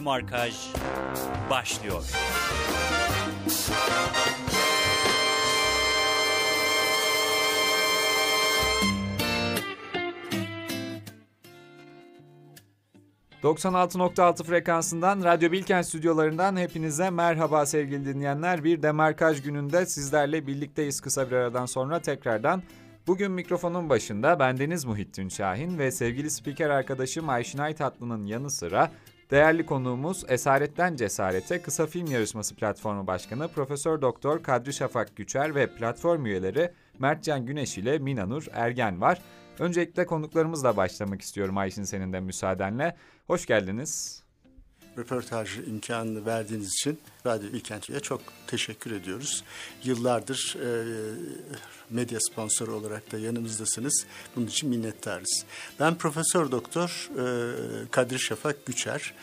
Demarkaj başlıyor. ...96.6 frekansından Radyo Bilkent stüdyolarından hepinize merhaba sevgili dinleyenler. Bir demarkaj gününde sizlerle birlikteyiz kısa bir aradan sonra tekrardan. Bugün mikrofonun başında bendeniz Muhittin Şahin ve sevgili spiker arkadaşım Ayşin Aytatlı'nın yanı sıra değerli konuğumuz Esaretten Cesarete Kısa Film Yarışması Platformu Başkanı Profesör Doktor Kadri Şafak Güçer ve platform üyeleri Mertcan Güneş ile Minanur Ergen var. Öncelikle konuklarımızla başlamak istiyorum Ayşin senin de müsaadenle. Hoş geldiniz. Röportaj imkanını verdiğiniz için Radyo İlkent'e çok teşekkür ediyoruz. Yıllardır e, medya sponsoru olarak da yanımızdasınız. Bunun için minnettarız. Ben Profesör Doktor e, Kadri Şafak Güçer.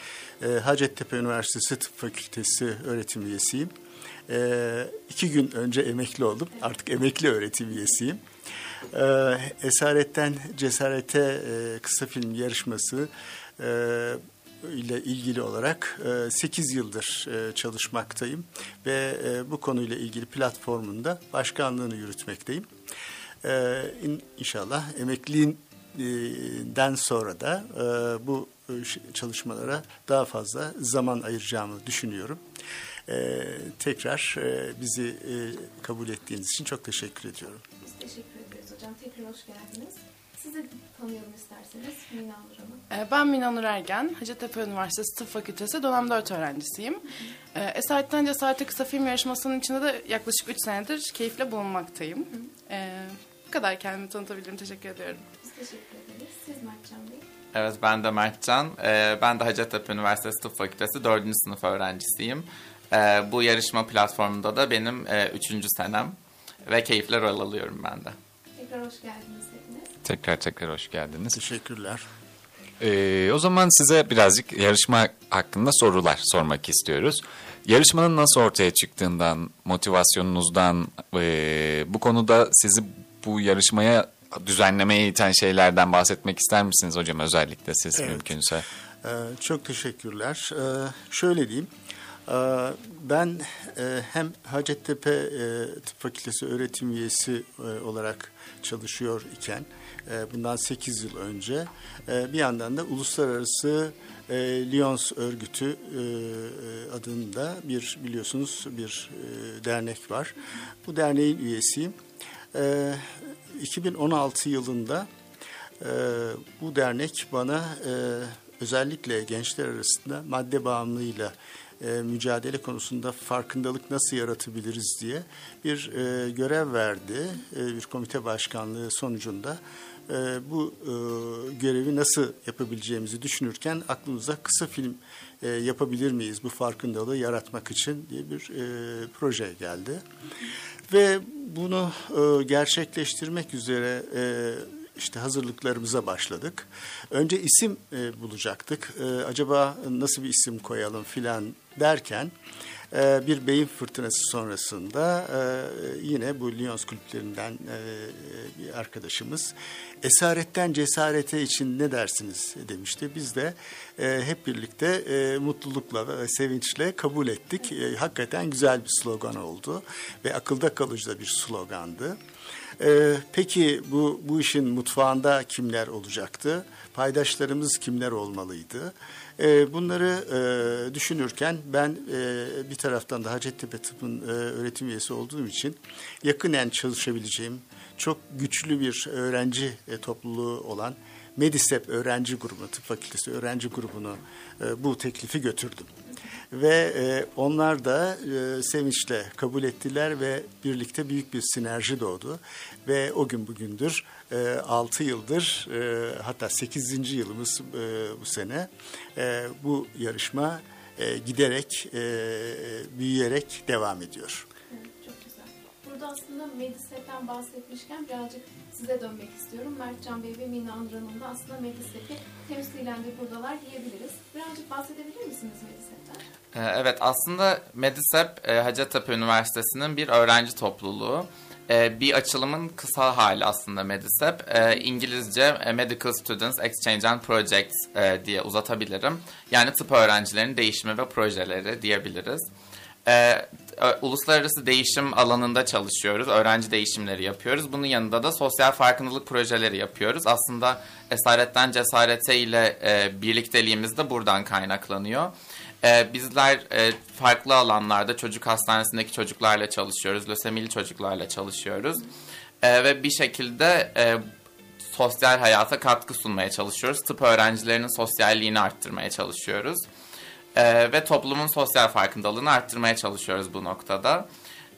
E, Hacettepe Üniversitesi Tıp Fakültesi öğretim üyesiyim. E, iki gün önce emekli oldum. Artık emekli öğretim üyesiyim. E, Esaretten Cesarete e, kısa film yarışması e, ile ilgili olarak 8 yıldır çalışmaktayım ve bu konuyla ilgili platformunda başkanlığını yürütmekteyim. İnşallah emekliliğinden sonra da bu çalışmalara daha fazla zaman ayıracağımı düşünüyorum. Tekrar bizi kabul ettiğiniz için çok teşekkür ediyorum. Biz teşekkür ederiz hocam. Tekrar hoş geldiniz. Sizi tanıyalım isterseniz Mina Nur Hanım. Ben Mina Nur Ergen, Hacettepe Üniversitesi Tıp Fakültesi dönem 4 öğrencisiyim. Esaretten Cesarete Kısa Film Yarışması'nın içinde de yaklaşık 3 senedir keyifle bulunmaktayım. Ee, bu kadar kendimi tanıtabilirim. Teşekkür ediyorum. Biz teşekkür ederiz. Siz Mertcan Bey. Evet ben de Mertcan. Ee, ben de Hacettepe Üniversitesi Tıp Fakültesi 4. sınıf öğrencisiyim. Ee, bu yarışma platformunda da benim 3. E, senem ve keyifle rol alıyorum ben de. Tekrar hoş geldiniz. Tekrar tekrar hoş geldiniz. Teşekkürler. Ee, o zaman size birazcık yarışma hakkında sorular sormak istiyoruz. Yarışmanın nasıl ortaya çıktığından, motivasyonunuzdan, e, bu konuda sizi bu yarışmaya düzenlemeye iten şeylerden bahsetmek ister misiniz hocam özellikle siz evet. mümkünse? Ee, çok teşekkürler. Ee, şöyle diyeyim. Ee, ben e, hem Hacettepe e, Tıp Fakültesi öğretim üyesi e, olarak çalışıyor iken bundan 8 yıl önce bir yandan da Uluslararası Lyons Örgütü adında bir biliyorsunuz bir dernek var. Bu derneğin üyesiyim. 2016 yılında bu dernek bana özellikle gençler arasında madde bağımlılığıyla e, mücadele konusunda farkındalık nasıl yaratabiliriz diye bir e, görev verdi. E, bir komite başkanlığı sonucunda e, bu e, görevi nasıl yapabileceğimizi düşünürken aklımıza kısa film e, yapabilir miyiz bu farkındalığı yaratmak için diye bir e, proje geldi. Ve bunu e, gerçekleştirmek üzere e, işte hazırlıklarımıza başladık. Önce isim e, bulacaktık. E, acaba nasıl bir isim koyalım filan derken bir beyin fırtınası sonrasında e, yine bu Lyons kulüplerinden e, bir arkadaşımız esaretten cesarete için ne dersiniz demişti. Biz de e, hep birlikte e, mutlulukla ve sevinçle kabul ettik. E, hakikaten güzel bir slogan oldu ve akılda kalıcı da bir slogandı. Ee, peki bu, bu işin mutfağında kimler olacaktı? Paydaşlarımız kimler olmalıydı? Ee, bunları e, düşünürken ben e, bir taraftan da Hacettepe Tıp'ın e, öğretim üyesi olduğum için yakınen çalışabileceğim çok güçlü bir öğrenci e, topluluğu olan Medisep öğrenci grubu, tıp fakültesi öğrenci grubunu e, bu teklifi götürdüm ve e, onlar da e, sevinçle kabul ettiler ve birlikte büyük bir sinerji doğdu ve o gün bugündür e, 6 yıldır e, hatta 8. yılımız e, bu sene e, bu yarışma e, giderek e, büyüyerek devam ediyor. çok güzel. Burada aslında Medisep'ten bahsetmişken birazcık size dönmek istiyorum. Mertcan Bey ve Mina Hanım da aslında Medisep'i temsilen de buradalar diyebiliriz. Birazcık bahsedebilir misiniz Medisep'ten? Ee, evet aslında Medisep e, Hacettepe Üniversitesi'nin bir öğrenci topluluğu. e, bir açılımın kısa hali aslında Medisep. E, İngilizce Medical Students Exchange and Projects diye uzatabilirim. Yani tıp öğrencilerinin değişimi ve projeleri diyebiliriz. E, uluslararası değişim alanında çalışıyoruz. Öğrenci değişimleri yapıyoruz. Bunun yanında da sosyal farkındalık projeleri yapıyoruz. Aslında esaretten cesarete ile e, birlikteliğimiz de buradan kaynaklanıyor. E, bizler e, farklı alanlarda çocuk hastanesindeki çocuklarla çalışıyoruz. Lösemili çocuklarla çalışıyoruz. E, ve bir şekilde e, sosyal hayata katkı sunmaya çalışıyoruz. Tıp öğrencilerinin sosyalliğini arttırmaya çalışıyoruz. Ee, ve toplumun sosyal farkındalığını arttırmaya çalışıyoruz bu noktada.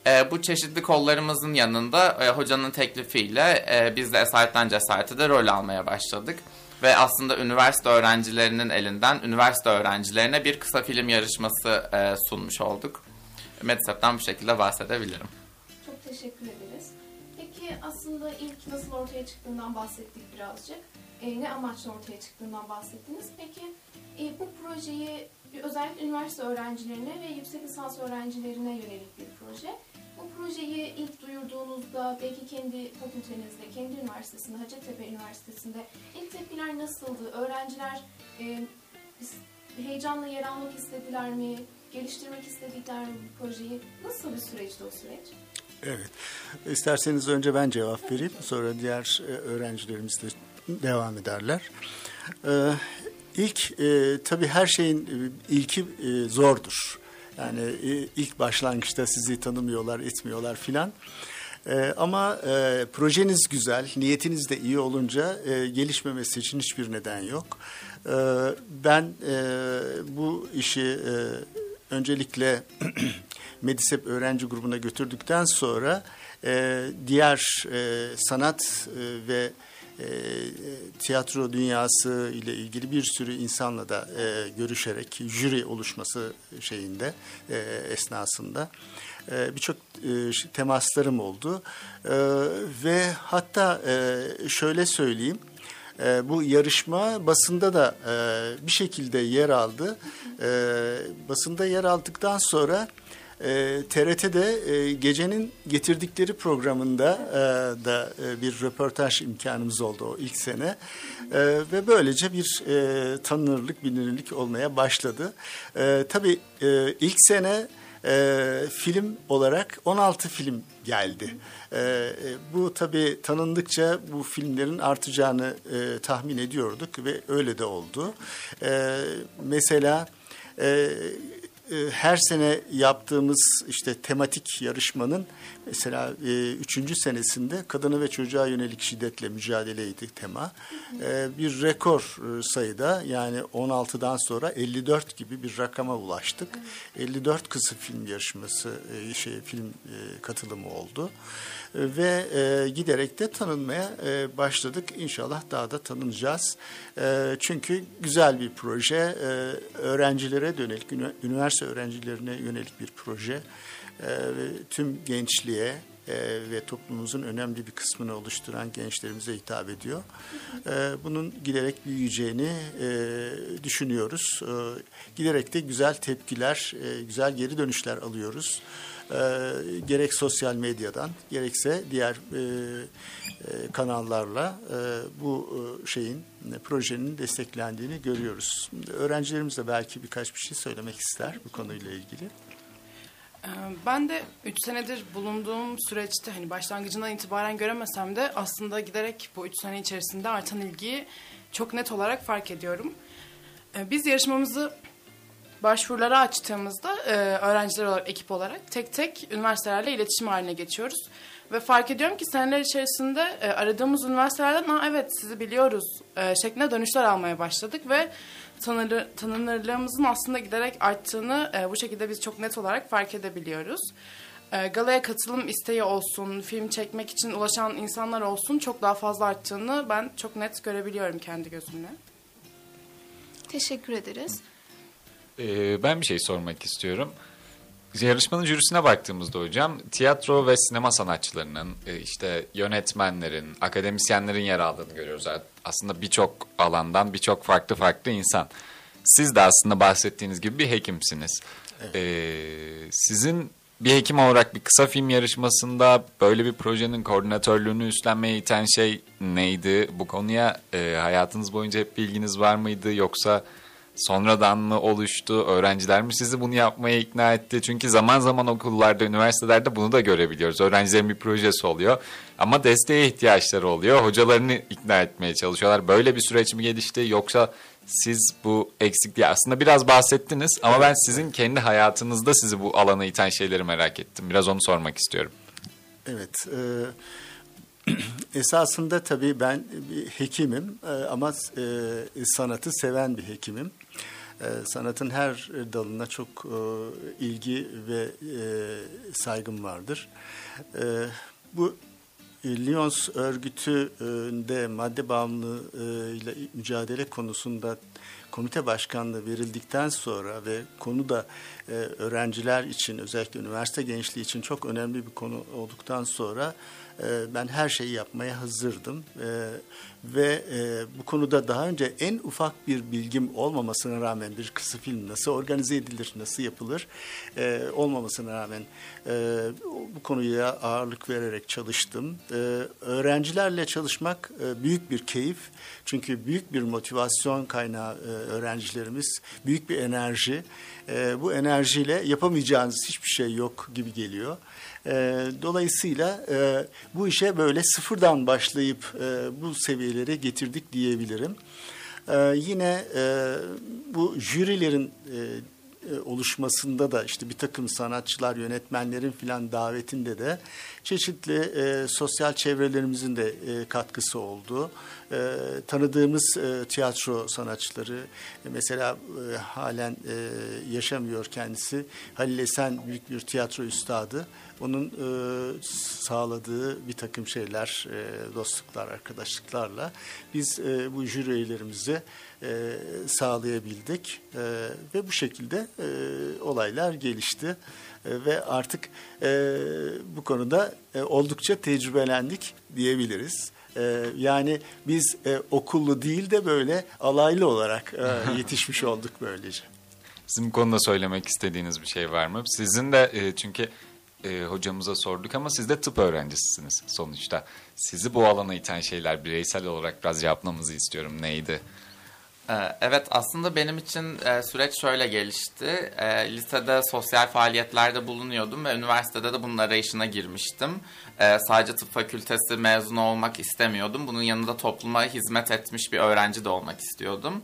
Ee, bu çeşitli kollarımızın yanında e, hocanın teklifiyle e, biz de Esaretten Cesarete de rol almaya başladık. Ve aslında üniversite öğrencilerinin elinden üniversite öğrencilerine bir kısa film yarışması e, sunmuş olduk. Medsep'ten bu şekilde bahsedebilirim. Çok teşekkür ederiz. Peki aslında ilk nasıl ortaya çıktığından bahsettik birazcık. E, ne amaçla ortaya çıktığından bahsettiniz. Peki e, bu projeyi özellikle üniversite öğrencilerine ve yüksek lisans öğrencilerine yönelik bir proje. Bu projeyi ilk duyurduğunuzda belki kendi fakültenizde, kendi üniversitesinde, Hacettepe Üniversitesi'nde ilk tepkiler nasıldı? Öğrenciler e, heyecanla yer almak istediler mi? Geliştirmek istedikler mi bu projeyi? Nasıl bir süreçti o süreç? Evet. İsterseniz önce ben cevap vereyim. Sonra diğer e, öğrencilerimiz de devam ederler. Ee, ilk e, tabii her şeyin e, ilki e, zordur. Yani e, ilk başlangıçta sizi tanımıyorlar, etmiyorlar filan. E, ama e, projeniz güzel, niyetiniz de iyi olunca e, gelişmemesi için hiçbir neden yok. E, ben e, bu işi e, öncelikle Medisep öğrenci grubuna götürdükten sonra e, diğer e, sanat e, ve e, tiyatro dünyası ile ilgili bir sürü insanla da e, görüşerek jüri oluşması şeyinde e, esnasında e, birçok e, temaslarım oldu e, ve hatta e, şöyle söyleyeyim e, bu yarışma basında da e, bir şekilde yer aldı. E, basında yer aldıktan sonra e, TRT'de e, gecenin getirdikleri programında e, da e, bir röportaj imkanımız oldu o ilk sene E, ve böylece bir e, tanınırlık bilinirlik olmaya başladı. E, tabii e, ilk sene e, film olarak 16 film geldi. E, e, bu tabii tanındıkça bu filmlerin artacağını e, tahmin ediyorduk ve öyle de oldu. E, mesela e, her sene yaptığımız işte tematik yarışmanın mesela e, üçüncü senesinde kadına ve çocuğa yönelik şiddetle mücadeleydi tema. E, bir rekor e, sayıda yani 16'dan sonra 54 gibi bir rakama ulaştık. 54 kısa film yarışması e, şey film e, katılımı oldu. E, ve e, giderek de tanınmaya e, başladık. İnşallah daha da tanınacağız. E, çünkü güzel bir proje. E, öğrencilere dönelik, üniversite öğrencilerine yönelik bir proje. E, tüm gençliğe e, ve toplumumuzun önemli bir kısmını oluşturan gençlerimize hitap ediyor. E, bunun giderek büyüyeceğini e, düşünüyoruz. Giderek de güzel tepkiler, güzel geri dönüşler alıyoruz. E, gerek sosyal medyadan gerekse diğer e, e, kanallarla e, bu e, şeyin e, projenin desteklendiğini görüyoruz. Öğrencilerimiz de belki birkaç bir şey söylemek ister bu konuyla ilgili. Ee, Ben de 3 senedir bulunduğum süreçte hani başlangıcından itibaren göremesem de aslında giderek bu 3 sene içerisinde artan ilgiyi çok net olarak fark ediyorum. Ee, Biz yarışmamızı başvurulara açtığımızda e, öğrenciler olarak, ekip olarak tek tek üniversitelerle iletişim haline geçiyoruz. Ve fark ediyorum ki seneler içerisinde e, aradığımız üniversitelerden Aa, evet sizi biliyoruz e, şeklinde dönüşler almaya başladık ve tanır, tanınırlığımızın aslında giderek arttığını e, bu şekilde biz çok net olarak fark edebiliyoruz. E, galaya katılım isteği olsun, film çekmek için ulaşan insanlar olsun çok daha fazla arttığını ben çok net görebiliyorum kendi gözümle. Teşekkür ederiz. Ee, ben bir şey sormak istiyorum. Yarışmanın jürisine baktığımızda hocam tiyatro ve sinema sanatçılarının e, işte yönetmenlerin, akademisyenlerin yer aldığını görüyoruz. Aslında birçok alandan birçok farklı farklı insan. Siz de aslında bahsettiğiniz gibi bir hekimsiniz. Ee, sizin bir hekim olarak bir kısa film yarışmasında böyle bir projenin koordinatörlüğünü üstlenmeye iten şey neydi? Bu konuya e, hayatınız boyunca hep bilginiz var mıydı yoksa sonradan mı oluştu? Öğrenciler mi sizi bunu yapmaya ikna etti? Çünkü zaman zaman okullarda, üniversitelerde bunu da görebiliyoruz. Öğrencilerin bir projesi oluyor ama desteğe ihtiyaçları oluyor. Hocalarını ikna etmeye çalışıyorlar. Böyle bir süreç mi gelişti yoksa siz bu eksikliği aslında biraz bahsettiniz ama ben sizin kendi hayatınızda sizi bu alana iten şeyleri merak ettim. Biraz onu sormak istiyorum. Evet. E, esasında tabii ben bir hekimim e, ama e, sanatı seven bir hekimim. E, sanatın her dalına çok ilgi ve saygım vardır. Bu Lyons örgütünde madde bağımlılığı ile mücadele konusunda komite başkanlığı verildikten sonra ve konu da öğrenciler için özellikle üniversite gençliği için çok önemli bir konu olduktan sonra ben her şeyi yapmaya hazırdım e, ve e, bu konuda daha önce en ufak bir bilgim olmamasına rağmen bir kısa film nasıl organize edilir, nasıl yapılır e, olmamasına rağmen e, bu konuya ağırlık vererek çalıştım. Öğrencilerle çalışmak büyük bir keyif çünkü büyük bir motivasyon kaynağı öğrencilerimiz, büyük bir enerji. Bu enerjiyle yapamayacağınız hiçbir şey yok gibi geliyor. E, dolayısıyla e, bu işe böyle sıfırdan başlayıp e, bu seviyelere getirdik diyebilirim. E, yine e, bu jürilerin e, e, oluşmasında da işte bir takım sanatçılar, yönetmenlerin filan davetinde de çeşitli e, sosyal çevrelerimizin de e, katkısı oldu. E, tanıdığımız e, tiyatro sanatçıları, e, mesela e, halen e, yaşamıyor kendisi. Halil Esen büyük bir tiyatro üstadı. Onun e, sağladığı bir takım şeyler, e, dostluklar, arkadaşlıklarla biz e, bu jüri üyelerimizi e, sağlayabildik e, ve bu şekilde e, olaylar gelişti e, ve artık e, bu konuda e, oldukça tecrübelendik diyebiliriz. E, yani biz e, okullu değil de böyle alaylı olarak e, yetişmiş olduk böylece. Sizin bu konuda söylemek istediğiniz bir şey var mı? Sizin de e, çünkü e, hocamıza sorduk ama siz de tıp öğrencisisiniz sonuçta. Sizi bu alana iten şeyler bireysel olarak biraz yapmamızı istiyorum. Neydi? Ee, Evet aslında benim için e, süreç şöyle gelişti. E, Lisede sosyal faaliyetlerde bulunuyordum ve üniversitede de bunun arayışına girmiştim. E, Sadece tıp fakültesi mezunu olmak istemiyordum. Bunun yanında topluma hizmet etmiş bir öğrenci de olmak istiyordum.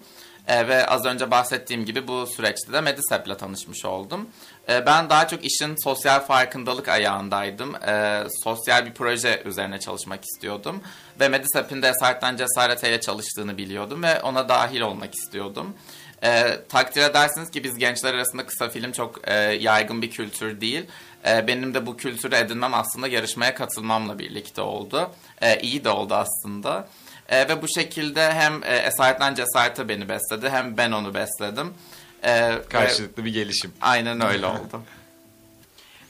Ve az önce bahsettiğim gibi bu süreçte de Medisep'le tanışmış oldum. E, ben daha çok işin sosyal farkındalık ayağındaydım. E, sosyal bir proje üzerine çalışmak istiyordum. Ve Medisep'in de Esaretten Cesarete'yle çalıştığını biliyordum ve ona dahil olmak istiyordum. E, takdir edersiniz ki biz gençler arasında kısa film çok e, yaygın bir kültür değil. E, benim de bu kültürü edinmem aslında yarışmaya katılmamla birlikte oldu. E, iyi de oldu aslında. E, ve bu şekilde hem e, Esaretten Cesarete beni besledi hem ben onu besledim. E, ve- Karşılıklı bir gelişim. Aynen öyle oldu.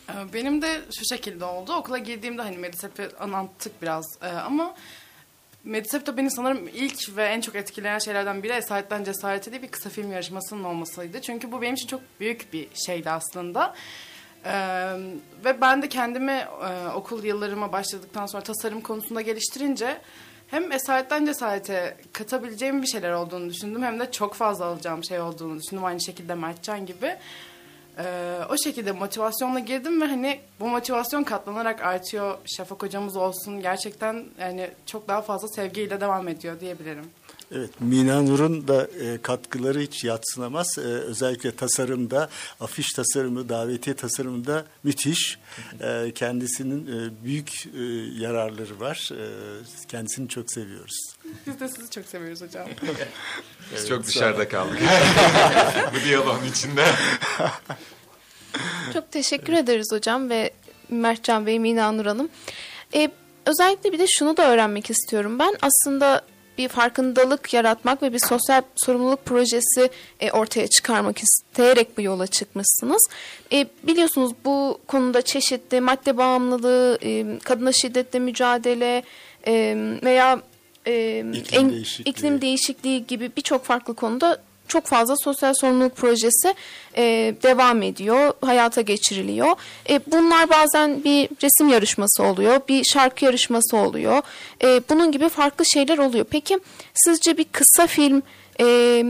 Ee, Benim de şu şekilde oldu. Okula girdiğimde hani Medisep'i anlattık biraz Ee, ama Medisep de beni sanırım ilk ve en çok etkileyen şeylerden biri Esaretten Cesarete diye bir kısa film yarışmasının olmasıydı. Çünkü bu benim için çok büyük bir şeydi aslında. Ee, ve ben de kendimi e, okul yıllarıma başladıktan sonra tasarım konusunda geliştirince hem esaretten cesarete katabileceğim bir şeyler olduğunu düşündüm hem de çok fazla alacağım şey olduğunu düşündüm aynı şekilde Mertcan gibi. Ee, o şekilde motivasyonla girdim ve hani bu motivasyon katlanarak artıyor. Şafak hocamız olsun gerçekten yani çok daha fazla sevgiyle devam ediyor diyebilirim. Evet, Mina Nur'un da e, katkıları hiç yatsınamaz. E, özellikle tasarımda, afiş tasarımı, davetiye tasarımında müthiş. E, kendisinin e, büyük e, yararları var. E, kendisini çok seviyoruz. Biz de sizi çok seviyoruz hocam. Biz çok dışarıda kaldık. bu diyaloğun içinde. Çok teşekkür ederiz hocam ve Mertcan Bey, Mina Nur Hanım. Ee, özellikle bir de şunu da öğrenmek istiyorum. Ben aslında bir farkındalık yaratmak ve bir sosyal sorumluluk projesi e, ortaya çıkarmak isteyerek bu yola çıkmışsınız. E, biliyorsunuz bu konuda çeşitli madde bağımlılığı, e, kadına şiddetle mücadele e, veya e, İklim değişikliği. iklim değişikliği gibi birçok farklı konuda çok fazla sosyal sorumluluk projesi e, devam ediyor, hayata geçiriliyor. E, bunlar bazen bir resim yarışması oluyor, bir şarkı yarışması oluyor. E, bunun gibi farklı şeyler oluyor. Peki sizce bir kısa film e,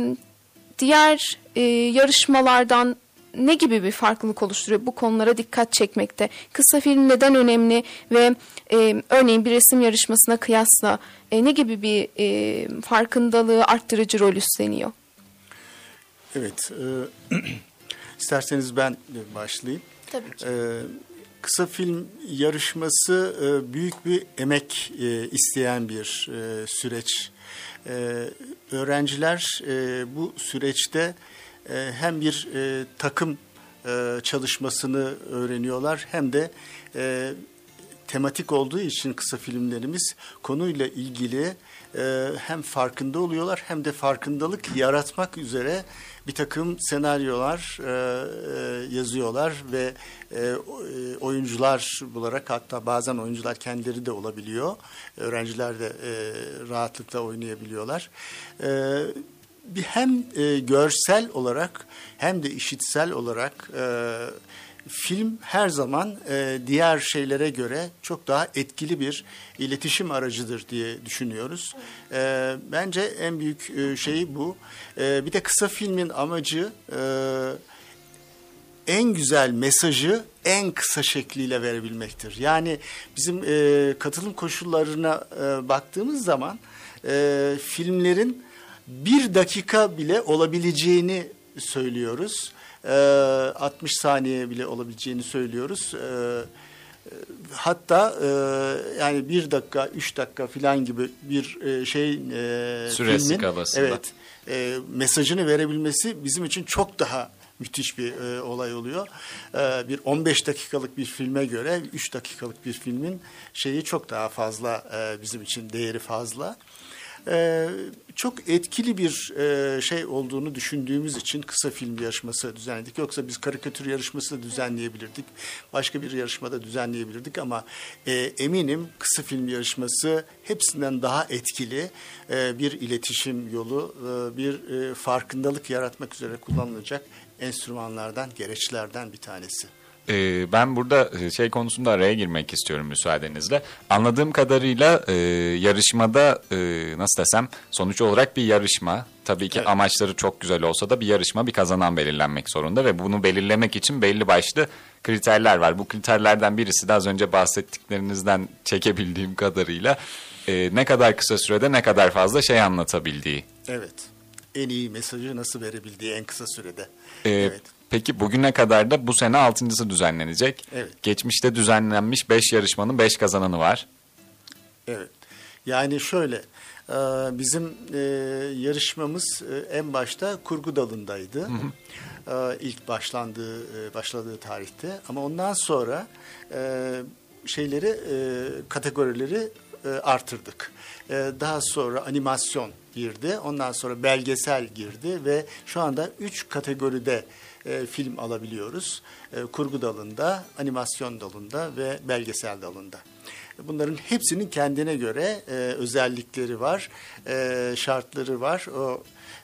diğer e, yarışmalardan ne gibi bir farklılık oluşturuyor bu konulara dikkat çekmekte? Kısa film neden önemli ve e, örneğin bir resim yarışmasına kıyasla e, ne gibi bir e, farkındalığı arttırıcı rol üstleniyor? Evet, e, isterseniz ben başlayayım. Tabii ki. E, kısa film yarışması e, büyük bir emek e, isteyen bir e, süreç. E, öğrenciler e, bu süreçte e, hem bir e, takım e, çalışmasını öğreniyorlar hem de e, tematik olduğu için kısa filmlerimiz konuyla ilgili e, hem farkında oluyorlar hem de farkındalık yaratmak üzere bir takım senaryolar e, e, yazıyorlar ve e, e, oyuncular bularak hatta bazen oyuncular kendileri de olabiliyor. Öğrenciler de e, rahatlıkla oynayabiliyorlar. E, bir hem e, görsel olarak hem de işitsel olarak e, film her zaman e, diğer şeylere göre çok daha etkili bir iletişim aracıdır diye düşünüyoruz. E, bence en büyük e, şey bu. E, bir de kısa filmin amacı e, en güzel mesajı en kısa şekliyle verebilmektir. Yani bizim e, katılım koşullarına e, baktığımız zaman e, filmlerin bir dakika bile olabileceğini söylüyoruz. E, 60 saniye bile olabileceğini söylüyoruz. E, hatta e, yani bir dakika, üç dakika falan gibi bir e, şey e, Süre filmin, evet e, mesajını verebilmesi bizim için çok daha müthiş bir e, olay oluyor. E, bir 15 dakikalık bir filme göre 3 dakikalık bir filmin şeyi çok daha fazla e, bizim için değeri fazla. E, çok etkili bir e, şey olduğunu düşündüğümüz için kısa film yarışması düzenledik. Yoksa biz karikatür yarışması da düzenleyebilirdik. Başka bir yarışmada düzenleyebilirdik ama e, eminim kısa film yarışması hepsinden daha etkili e, bir iletişim yolu, e, bir e, farkındalık yaratmak üzere kullanılacak enstrümanlardan, gereçlerden bir tanesi. Ee, ben burada e, şey konusunda araya girmek istiyorum müsaadenizle. Anladığım kadarıyla e, yarışmada e, nasıl desem sonuç olarak bir yarışma. Tabii ki Evet. amaçları çok güzel olsa da bir yarışma bir kazanan belirlenmek zorunda ve bunu belirlemek için belli başlı kriterler var. Bu kriterlerden birisi de az önce bahsettiklerinizden çekebildiğim kadarıyla e, ne kadar kısa sürede ne kadar fazla şey anlatabildiği. Evet. En iyi mesajı nasıl verebildiği en kısa sürede. Ee, evet. Peki bugüne kadar da bu sene altıncısı düzenlenecek. Evet. Geçmişte düzenlenmiş 5 yarışmanın 5 kazananı var. Evet. Yani şöyle, e, bizim e, yarışmamız e, en başta kurgu dalındaydı. E, ilk başlandığı başladığı tarihte. Ama ondan sonra şeyleri kategorileri artırdık. E, daha sonra animasyon girdi. Ondan sonra belgesel girdi ve şu anda üç kategoride e, film alabiliyoruz. E, kurgu dalında, animasyon dalında ve belgesel dalında. Bunların hepsinin kendine göre e, özellikleri var, e, şartları var. O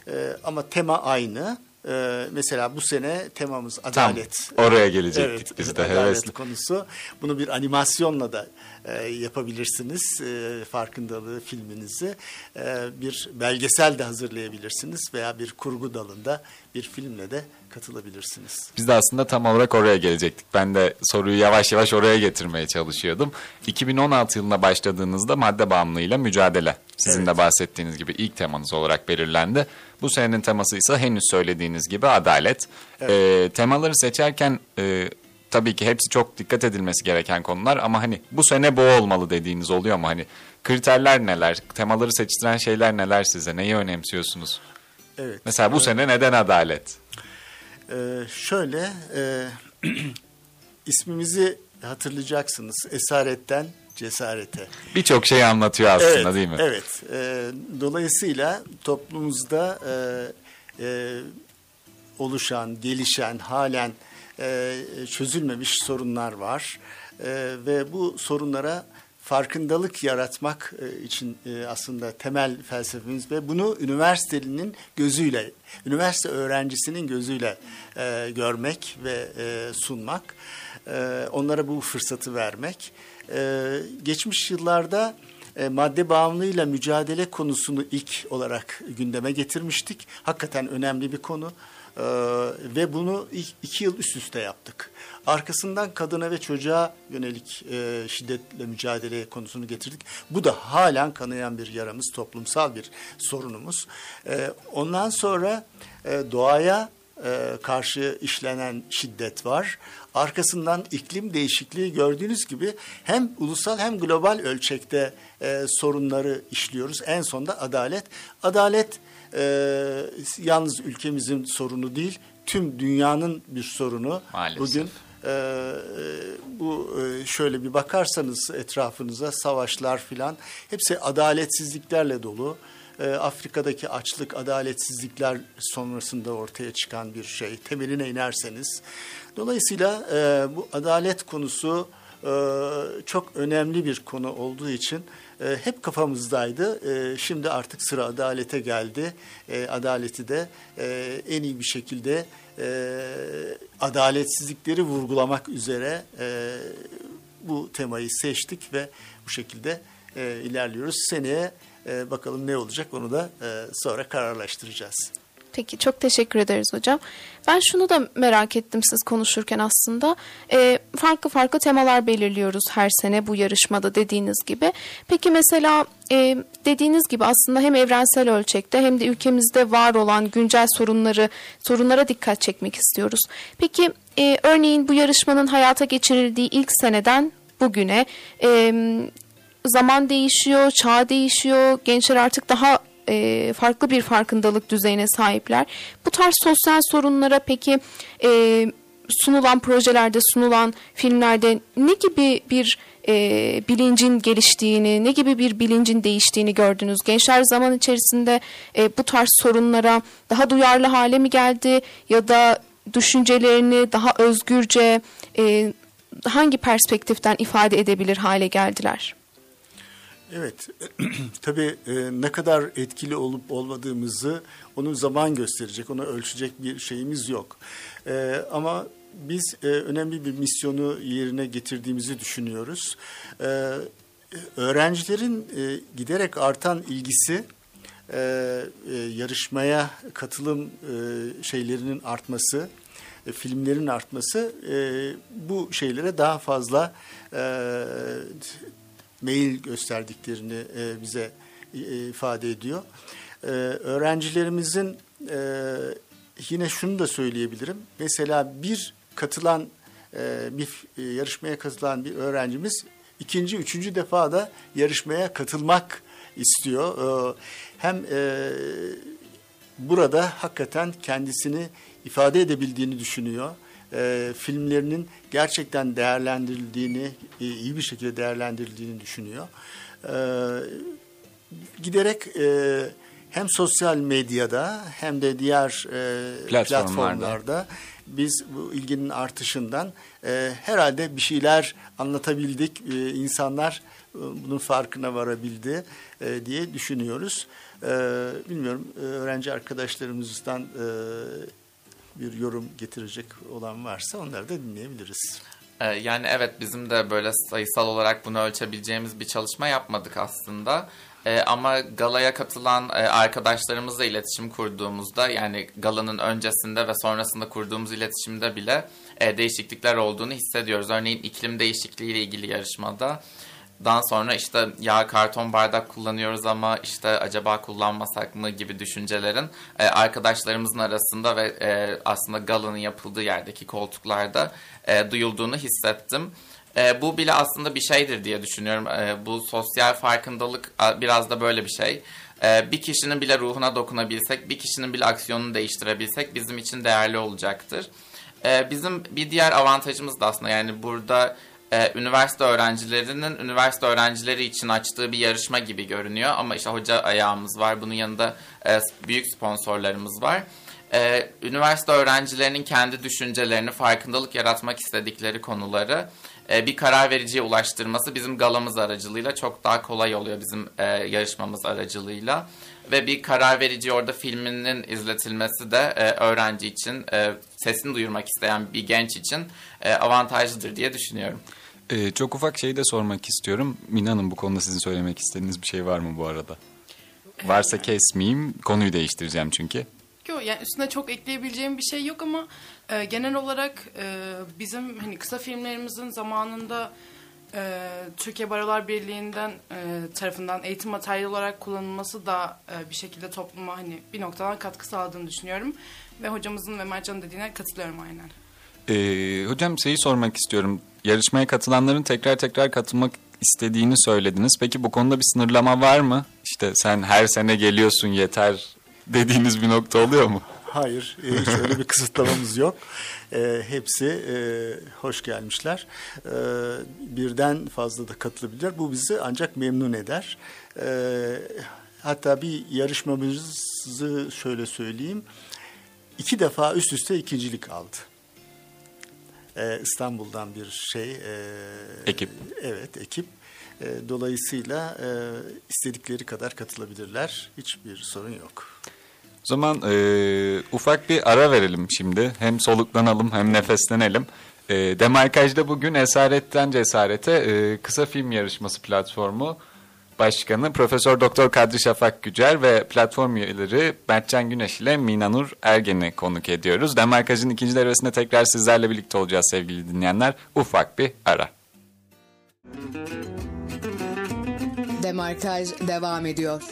e, ama tema aynı. E, mesela bu sene temamız adalet. oraya gelecektik evet, biz de, Adalet hevesli. konusu. Bunu bir animasyonla da e, yapabilirsiniz. E, farkındalığı filminizi. E, bir belgesel de hazırlayabilirsiniz veya bir kurgu dalında bir filmle de katılabilirsiniz. Biz de aslında tam olarak oraya gelecektik. Ben de soruyu yavaş yavaş oraya getirmeye çalışıyordum. 2016 yılında başladığınızda madde bağımlılığıyla mücadele. Sizin Evet. de bahsettiğiniz gibi ilk temanız olarak belirlendi. Bu senenin teması ise henüz söylediğiniz gibi adalet. Ee, temaları seçerken e, tabii ki hepsi çok dikkat edilmesi gereken konular ama hani bu sene bu olmalı dediğiniz oluyor mu? Hani kriterler neler? Temaları seçtiren şeyler neler size? Neyi önemsiyorsunuz? Evet. Mesela bu sene neden adalet? Ee, şöyle e, ismimizi hatırlayacaksınız. Esaretten cesarete. Birçok şey anlatıyor aslında evet, değil mi? Evet. Ee, dolayısıyla toplumumuzda e, e, oluşan, gelişen, halen e, çözülmemiş sorunlar var. E, ve bu sorunlara farkındalık yaratmak e, için e, aslında temel felsefemiz ve bunu üniversitenin gözüyle, üniversite öğrencisinin gözüyle e, görmek ve sunmak, onlara bu fırsatı vermek. Geçmiş yıllarda madde bağımlılığıyla mücadele konusunu ilk olarak gündeme getirmiştik. Hakikaten önemli bir konu. Ee, ve bunu iki yıl üst üste yaptık. Arkasından kadına ve çocuğa yönelik e, şiddetle mücadele konusunu getirdik. Bu da halen kanayan bir yaramız, toplumsal bir sorunumuz. E, ondan sonra e, doğaya e, karşı işlenen şiddet var. Arkasından iklim değişikliği gördüğünüz gibi hem ulusal hem global ölçekte e, sorunları işliyoruz. En sonda adalet. Adalet e, yalnız ülkemizin sorunu değil, tüm dünyanın bir sorunu. Maalesef. Bugün e, bu e, şöyle bir bakarsanız etrafınıza savaşlar filan hepsi adaletsizliklerle dolu. E, Afrika'daki açlık, adaletsizlikler sonrasında ortaya çıkan bir şey. Temeline inerseniz. Dolayısıyla e, bu adalet konusu e, çok önemli bir konu olduğu için e, hep kafamızdaydı. E, şimdi artık sıra adalete geldi. E, adaleti de e, en iyi bir şekilde e, adaletsizlikleri vurgulamak üzere e, bu temayı seçtik ve bu şekilde e, ilerliyoruz. Seneye e, bakalım ne olacak onu da e, sonra kararlaştıracağız. Peki çok teşekkür ederiz hocam. Ben şunu da merak ettim siz konuşurken aslında. Ee, farklı farklı temalar belirliyoruz her sene bu yarışmada dediğiniz gibi. Peki mesela e, dediğiniz gibi aslında hem evrensel ölçekte hem de ülkemizde var olan güncel sorunları sorunlara dikkat çekmek istiyoruz. Peki e, örneğin bu yarışmanın hayata geçirildiği ilk seneden bugüne e, zaman değişiyor, çağ değişiyor, gençler artık daha e, farklı bir farkındalık düzeyine sahipler. Bu tarz sosyal sorunlara peki e, sunulan projelerde, sunulan filmlerde ne gibi bir e, bilincin geliştiğini, ne gibi bir bilincin değiştiğini gördünüz? Gençler zaman içerisinde e, bu tarz sorunlara daha duyarlı hale mi geldi ya da düşüncelerini daha özgürce e, hangi perspektiften ifade edebilir hale geldiler? Evet, tabii e, ne kadar etkili olup olmadığımızı onu zaman gösterecek, onu ölçecek bir şeyimiz yok. E, ama biz e, önemli bir misyonu yerine getirdiğimizi düşünüyoruz. Öğrencilerin giderek artan ilgisi, yarışmaya katılım şeylerinin artması, filmlerin artması bu şeylere daha fazla e, mail gösterdiklerini e, bize e, ifade ediyor. E, öğrencilerimizin e, yine şunu da söyleyebilirim. Mesela bir katılan e, bir e, yarışmaya katılan bir öğrencimiz ikinci, üçüncü defa da yarışmaya katılmak istiyor. E, hem e, burada hakikaten kendisini ifade edebildiğini düşünüyor e, filmlerinin gerçekten değerlendirildiğini, e, iyi bir şekilde değerlendirildiğini düşünüyor. E, giderek e, hem sosyal medyada hem de diğer e, Platformlarda. platformlarda biz bu ilginin artışından e, herhalde bir şeyler anlatabildik. E, insanlar e, bunun farkına varabildi e, diye düşünüyoruz. E, bilmiyorum e, öğrenci arkadaşlarımızdan e, bir yorum getirecek olan varsa onları da dinleyebiliriz. Ee, Yani evet bizim de böyle sayısal olarak bunu ölçebileceğimiz bir çalışma yapmadık aslında. Ee, ama galaya katılan e, arkadaşlarımızla iletişim kurduğumuzda yani galanın öncesinde ve sonrasında kurduğumuz iletişimde bile e, değişiklikler olduğunu hissediyoruz. Örneğin iklim değişikliği ile ilgili yarışmada daha sonra işte ya karton bardak kullanıyoruz ama işte acaba kullanmasak mı gibi düşüncelerin e, arkadaşlarımızın arasında ve e, aslında galanın yapıldığı yerdeki koltuklarda e, duyulduğunu hissettim. E, bu bile aslında bir şeydir diye düşünüyorum. E, bu sosyal farkındalık biraz da böyle bir şey. E, bir kişinin bile ruhuna dokunabilsek, bir kişinin bile aksiyonunu değiştirebilsek bizim için değerli olacaktır. E, bizim bir diğer avantajımız da aslında yani burada e, üniversite öğrencilerinin üniversite öğrencileri için açtığı bir yarışma gibi görünüyor. Ama işte hoca ayağımız var, bunun yanında e, büyük sponsorlarımız var. E, üniversite öğrencilerinin kendi düşüncelerini, farkındalık yaratmak istedikleri konuları e, bir karar vericiye ulaştırması bizim galamız aracılığıyla çok daha kolay oluyor bizim e, yarışmamız aracılığıyla. Ve bir karar verici orada filminin izletilmesi de e, öğrenci için, e, sesini duyurmak isteyen bir genç için e, avantajlıdır diye düşünüyorum. Ee, çok ufak şey de sormak istiyorum. Mina Hanım bu konuda sizin söylemek istediğiniz bir şey var mı bu arada? Varsa kesmeyeyim. Konuyu değiştireceğim çünkü. Yok yani üstüne çok ekleyebileceğim bir şey yok ama e, genel olarak e, bizim hani kısa filmlerimizin zamanında e, Türkiye Barolar Birliği'nden e, tarafından eğitim materyali olarak kullanılması da e, bir şekilde topluma hani bir noktadan katkı sağladığını düşünüyorum. Ve hocamızın ve Mercan'ın dediğine katılıyorum aynen. Ee, hocam şeyi sormak istiyorum. Yarışmaya katılanların tekrar tekrar katılmak istediğini söylediniz. Peki bu konuda bir sınırlama var mı? İşte sen her sene geliyorsun yeter dediğiniz bir nokta oluyor mu? Hayır, e, hiç öyle bir kısıtlamamız yok. E, hepsi e, hoş gelmişler. E, birden fazla da katılabilirler. Bu bizi ancak memnun eder. E, hatta bir yarışmamızı şöyle söyleyeyim. İki defa üst üste ikincilik aldı. E, İstanbul'dan bir şey. e, Ekip. Evet, ekip. E, dolayısıyla e, istedikleri kadar katılabilirler. Hiçbir sorun yok. O zaman e, ufak bir ara verelim şimdi. Hem soluklanalım hem nefeslenelim. E, Demarkaj'da bugün Esaretten Cesarete e, kısa film yarışması platformu başkanı Profesör Doktor Kadri Şafak Gücer ve platform üyeleri Berkcan Güneş ile Minanur Ergen'i konuk ediyoruz. Demarkaj'ın ikinci devresinde tekrar sizlerle birlikte olacağız sevgili dinleyenler. Ufak bir ara. Demarkaj devam ediyor.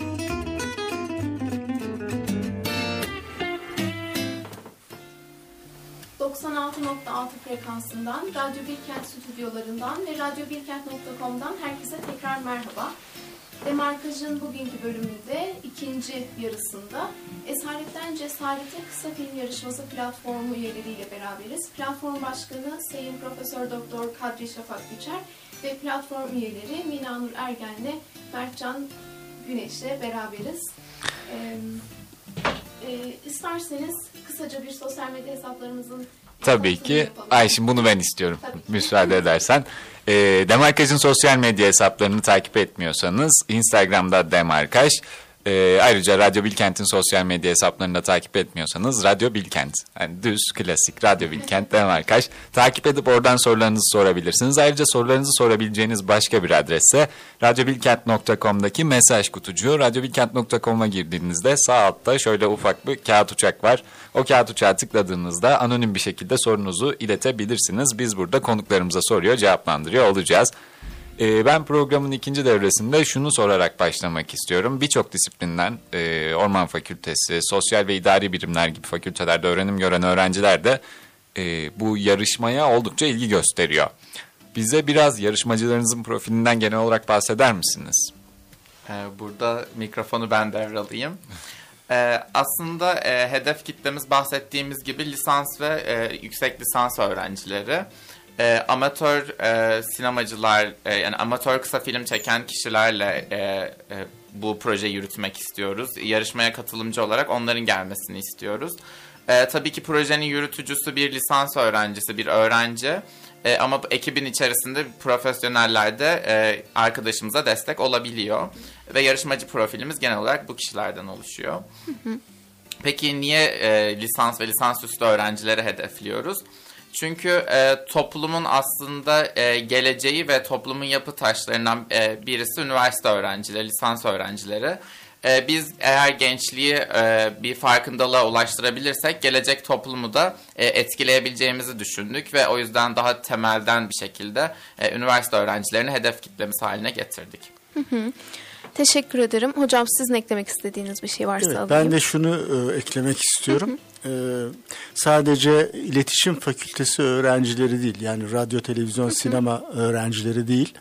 ...96.6 frekansından, Radyo Bilkent stüdyolarından ve radyobilkent.com'dan herkese tekrar merhaba. Demarkaj'ın bugünkü bölümünde ikinci yarısında Esaretten Cesarete kısa film yarışması platformu üyeleriyle beraberiz. Platform başkanı Sayın Profesör Doktor Kadri Şafak Güçer ve platform üyeleri Mina Nur Ergen'le Mertcan Güneş'le beraberiz. Ee, e, isterseniz kısaca bir sosyal medya hesaplarımızın Tabii ki. Ay şimdi bunu ben istiyorum. Müsaade edersen. E, Demarkaj'ın sosyal medya hesaplarını takip etmiyorsanız Instagram'da Demarkaj. E, ayrıca Radyo Bilkent'in sosyal medya hesaplarını da takip etmiyorsanız Radyo Bilkent. Yani düz, klasik Radyo Bilkent Demarkaj. Takip edip oradan sorularınızı sorabilirsiniz. Ayrıca sorularınızı sorabileceğiniz başka bir adresse radyobilkent.com'daki mesaj kutucuğu. Radyobilkent.com'a girdiğinizde sağ altta şöyle ufak bir kağıt uçak var. O kağıt uçağı tıkladığınızda anonim bir şekilde sorunuzu iletebilirsiniz. Biz burada konuklarımıza soruyor, cevaplandırıyor olacağız. Ee, ben programın ikinci devresinde şunu sorarak başlamak istiyorum. Birçok disiplinden, e, Orman Fakültesi, Sosyal ve İdari Bilimler gibi fakültelerde öğrenim gören öğrenciler de e, bu yarışmaya oldukça ilgi gösteriyor. Bize biraz yarışmacılarınızın profilinden genel olarak bahseder misiniz? Ee, Burada mikrofonu ben devralayım. Ee, aslında e, hedef kitlemiz bahsettiğimiz gibi lisans ve e, yüksek lisans öğrencileri. E, amatör e, sinemacılar, e, yani amatör kısa film çeken kişilerle e, e, bu projeyi yürütmek istiyoruz. Yarışmaya katılımcı olarak onların gelmesini istiyoruz. E, tabii ki projenin yürütücüsü bir lisans öğrencisi, bir öğrenci. E, ama ekibin içerisinde profesyoneller de e, arkadaşımıza destek olabiliyor. Ve yarışmacı profilimiz genel olarak bu kişilerden oluşuyor. Peki niye e, lisans ve lisansüstü öğrencileri hedefliyoruz? Çünkü e, toplumun aslında e, geleceği ve toplumun yapı taşlarından e, birisi üniversite öğrencileri, lisans öğrencileri. E, biz eğer gençliği e, bir farkındalığa ulaştırabilirsek gelecek toplumu da e, etkileyebileceğimizi düşündük ve o yüzden daha temelden bir şekilde e, üniversite öğrencilerini hedef kitlemiz haline getirdik. Teşekkür ederim. Hocam sizin eklemek istediğiniz bir şey varsa Evet, alayım. ben de şunu e, eklemek istiyorum. E, sadece iletişim fakültesi öğrencileri değil, yani radyo, televizyon, sinema öğrencileri değil.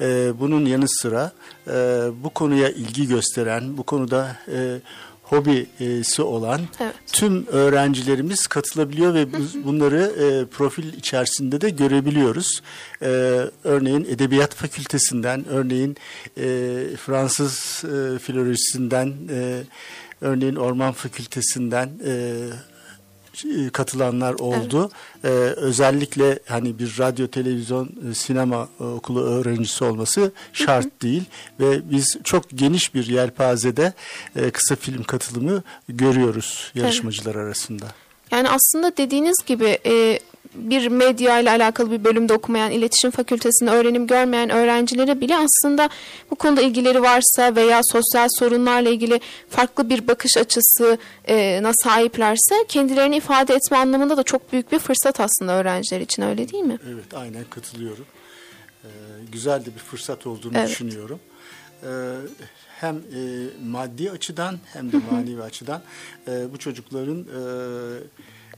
E, bunun yanı sıra e, bu konuya ilgi gösteren, bu konuda e, hobisi olan Evet. tüm öğrencilerimiz katılabiliyor ve biz bunları e, profil içerisinde de görebiliyoruz. E, örneğin Edebiyat Fakültesinden, örneğin e, Fransız e, filolojisinden, e, örneğin Orman Fakültesinden, e, e, katılanlar oldu. Ee, özellikle hani bir radyo, televizyon, e, sinema e, okulu öğrencisi olması şart değil ve biz çok geniş bir yelpazede e, kısa film katılımı görüyoruz yarışmacılar arasında. Yani aslında dediğiniz gibi e, bir medya ile alakalı bir bölümde okumayan, iletişim fakültesinde öğrenim görmeyen öğrencilere bile aslında bu konuda ilgileri varsa veya sosyal sorunlarla ilgili farklı bir bakış açısı e, sahiplerse kendilerini ifade etme anlamında da çok büyük bir fırsat aslında öğrenciler için öyle değil mi? Evet aynen katılıyorum. Ee, güzel de bir fırsat olduğunu Evet. düşünüyorum. Ee, hem e, maddi açıdan hem de manevi açıdan e, bu çocukların e,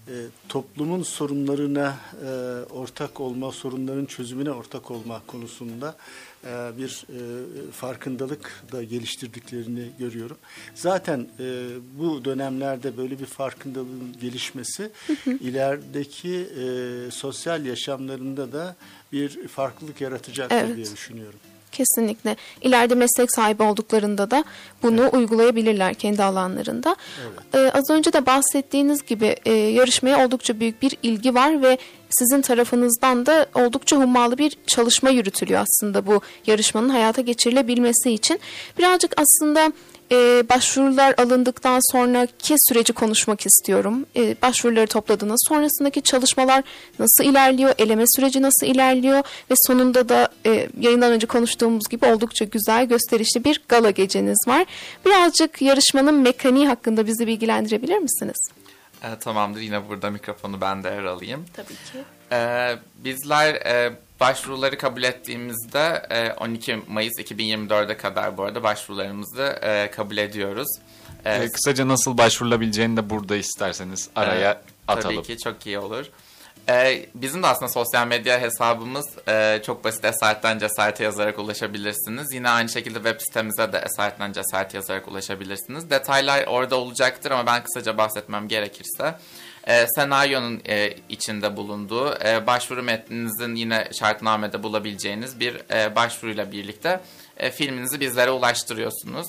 e, toplumun sorunlarına e, ortak olma, sorunların çözümüne ortak olma konusunda e, bir e, farkındalık da geliştirdiklerini görüyorum. Zaten e, bu dönemlerde böyle bir farkındalığın gelişmesi ilerideki e, sosyal yaşamlarında da bir farklılık yaratacaktır Evet. diye düşünüyorum. Kesinlikle. İleride meslek sahibi olduklarında da bunu uygulayabilirler kendi alanlarında. Ee, az önce de bahsettiğiniz gibi e, yarışmaya oldukça büyük bir ilgi var ve sizin tarafınızdan da oldukça hummalı bir çalışma yürütülüyor aslında bu yarışmanın hayata geçirilebilmesi için. Birazcık aslında e, başvurular alındıktan sonraki süreci konuşmak istiyorum. E, başvuruları topladınız. Sonrasındaki çalışmalar nasıl ilerliyor? Eleme süreci nasıl ilerliyor? Ve sonunda da e, yayından önce konuştuğumuz gibi oldukça güzel gösterişli bir gala geceniz var. Birazcık yarışmanın mekaniği hakkında bizi bilgilendirebilir misiniz? E, tamamdır yine burada mikrofonu ben de yer alayım. Tabii ki. Ee, bizler e, başvuruları kabul ettiğimizde e, 12 Mayıs 2024'e kadar bu arada başvurularımızı e, kabul ediyoruz. Ee, kısaca nasıl başvurulabileceğini de burada isterseniz araya Evet, atalım. Tabii ki çok iyi olur. Ee, bizim de aslında sosyal medya hesabımız e, çok basit Esaretten Cesarete yazarak ulaşabilirsiniz. Yine aynı şekilde web sitemize de Esaretten Cesarete yazarak ulaşabilirsiniz. Detaylar orada olacaktır ama ben kısaca bahsetmem gerekirse. E, senaryonun e, içinde bulunduğu e, başvuru metninizin yine şartnamede bulabileceğiniz bir e, başvuruyla birlikte e, filminizi bizlere ulaştırıyorsunuz.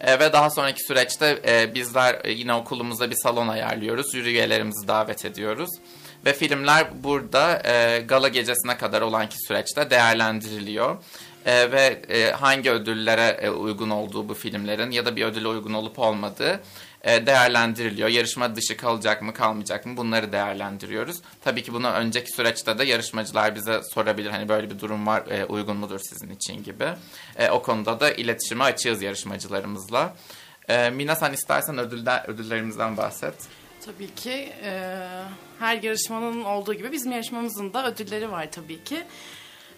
E, ve daha sonraki süreçte e, bizler e, yine okulumuzda bir salon ayarlıyoruz. Jüri üyelerimizi davet ediyoruz. Ve filmler burada e, gala gecesine kadar olanki süreçte değerlendiriliyor. E, ve e, hangi ödüllere e, uygun olduğu bu filmlerin ya da bir ödüle uygun olup olmadığı değerlendiriliyor. Yarışma dışı kalacak mı kalmayacak mı bunları değerlendiriyoruz. Tabii ki bunu önceki süreçte de yarışmacılar bize sorabilir. Hani böyle bir durum var e, uygun mudur sizin için gibi. E, o konuda da iletişime açığız yarışmacılarımızla. E, Mina sen istersen ödüller, ödüllerimizden bahset. Tabii ki e, her yarışmanın olduğu gibi bizim yarışmamızın da ödülleri var tabii ki.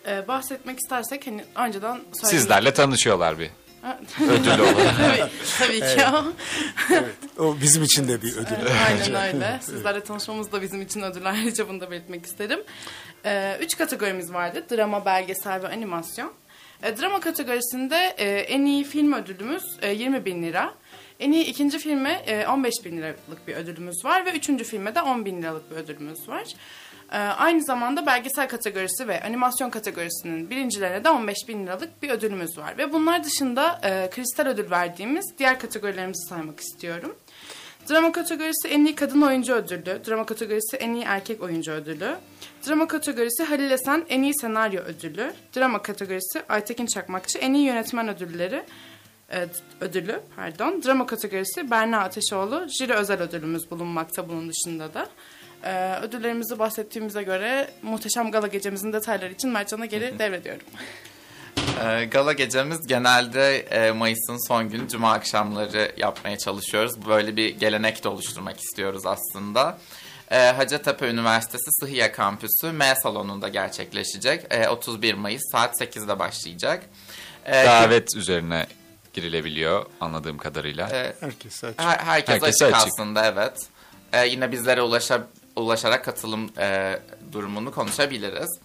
E, bahsetmek istersek hani önceden. Sizlerle tanışıyorlar bir ödül olarak. tabii, tabii ki o. O bizim için de bir ödül. Aynen öyle. Sizlerle tanışmamız da bizim için ödül ayrıca bunu da belirtmek isterim. Ee, üç kategorimiz vardı. Drama, belgesel ve animasyon. Ee, drama kategorisinde e, en iyi film ödülümüz e, 20 bin lira. En iyi ikinci filme e, 15 bin liralık bir ödülümüz var ve üçüncü filme de 10 bin liralık bir ödülümüz var. Ee, aynı zamanda belgesel kategorisi ve animasyon kategorisinin birincilerine de 15 bin liralık bir ödülümüz var. Ve bunlar dışında e, kristal ödül verdiğimiz diğer kategorilerimizi saymak istiyorum. Drama kategorisi en iyi kadın oyuncu ödülü, drama kategorisi en iyi erkek oyuncu ödülü, drama kategorisi Halil Esen en iyi senaryo ödülü, drama kategorisi Aytekin Çakmakçı en iyi yönetmen ödülleri e, ödülü, pardon. Drama kategorisi Berna Ateşoğlu jüri özel ödülümüz bulunmakta bunun dışında da. E, ödüllerimizi bahsettiğimize göre muhteşem gala gecemizin detayları için Mertcan'a geri devrediyorum. E, gala gecemiz genelde e, Mayıs'ın son günü Cuma akşamları yapmaya çalışıyoruz. Böyle bir gelenek de oluşturmak istiyoruz aslında. E, Hacettepe Üniversitesi Sıhhiye Kampüsü M salonunda gerçekleşecek. E, 31 Mayıs saat 8'de başlayacak. Davet üzerine girilebiliyor anladığım kadarıyla. e, Herkes açık. Her, herkes Herkese açık, açık. aslında evet. Ee, yine bizlere ulaşa, ulaşarak katılım e, durumunu konuşabiliriz.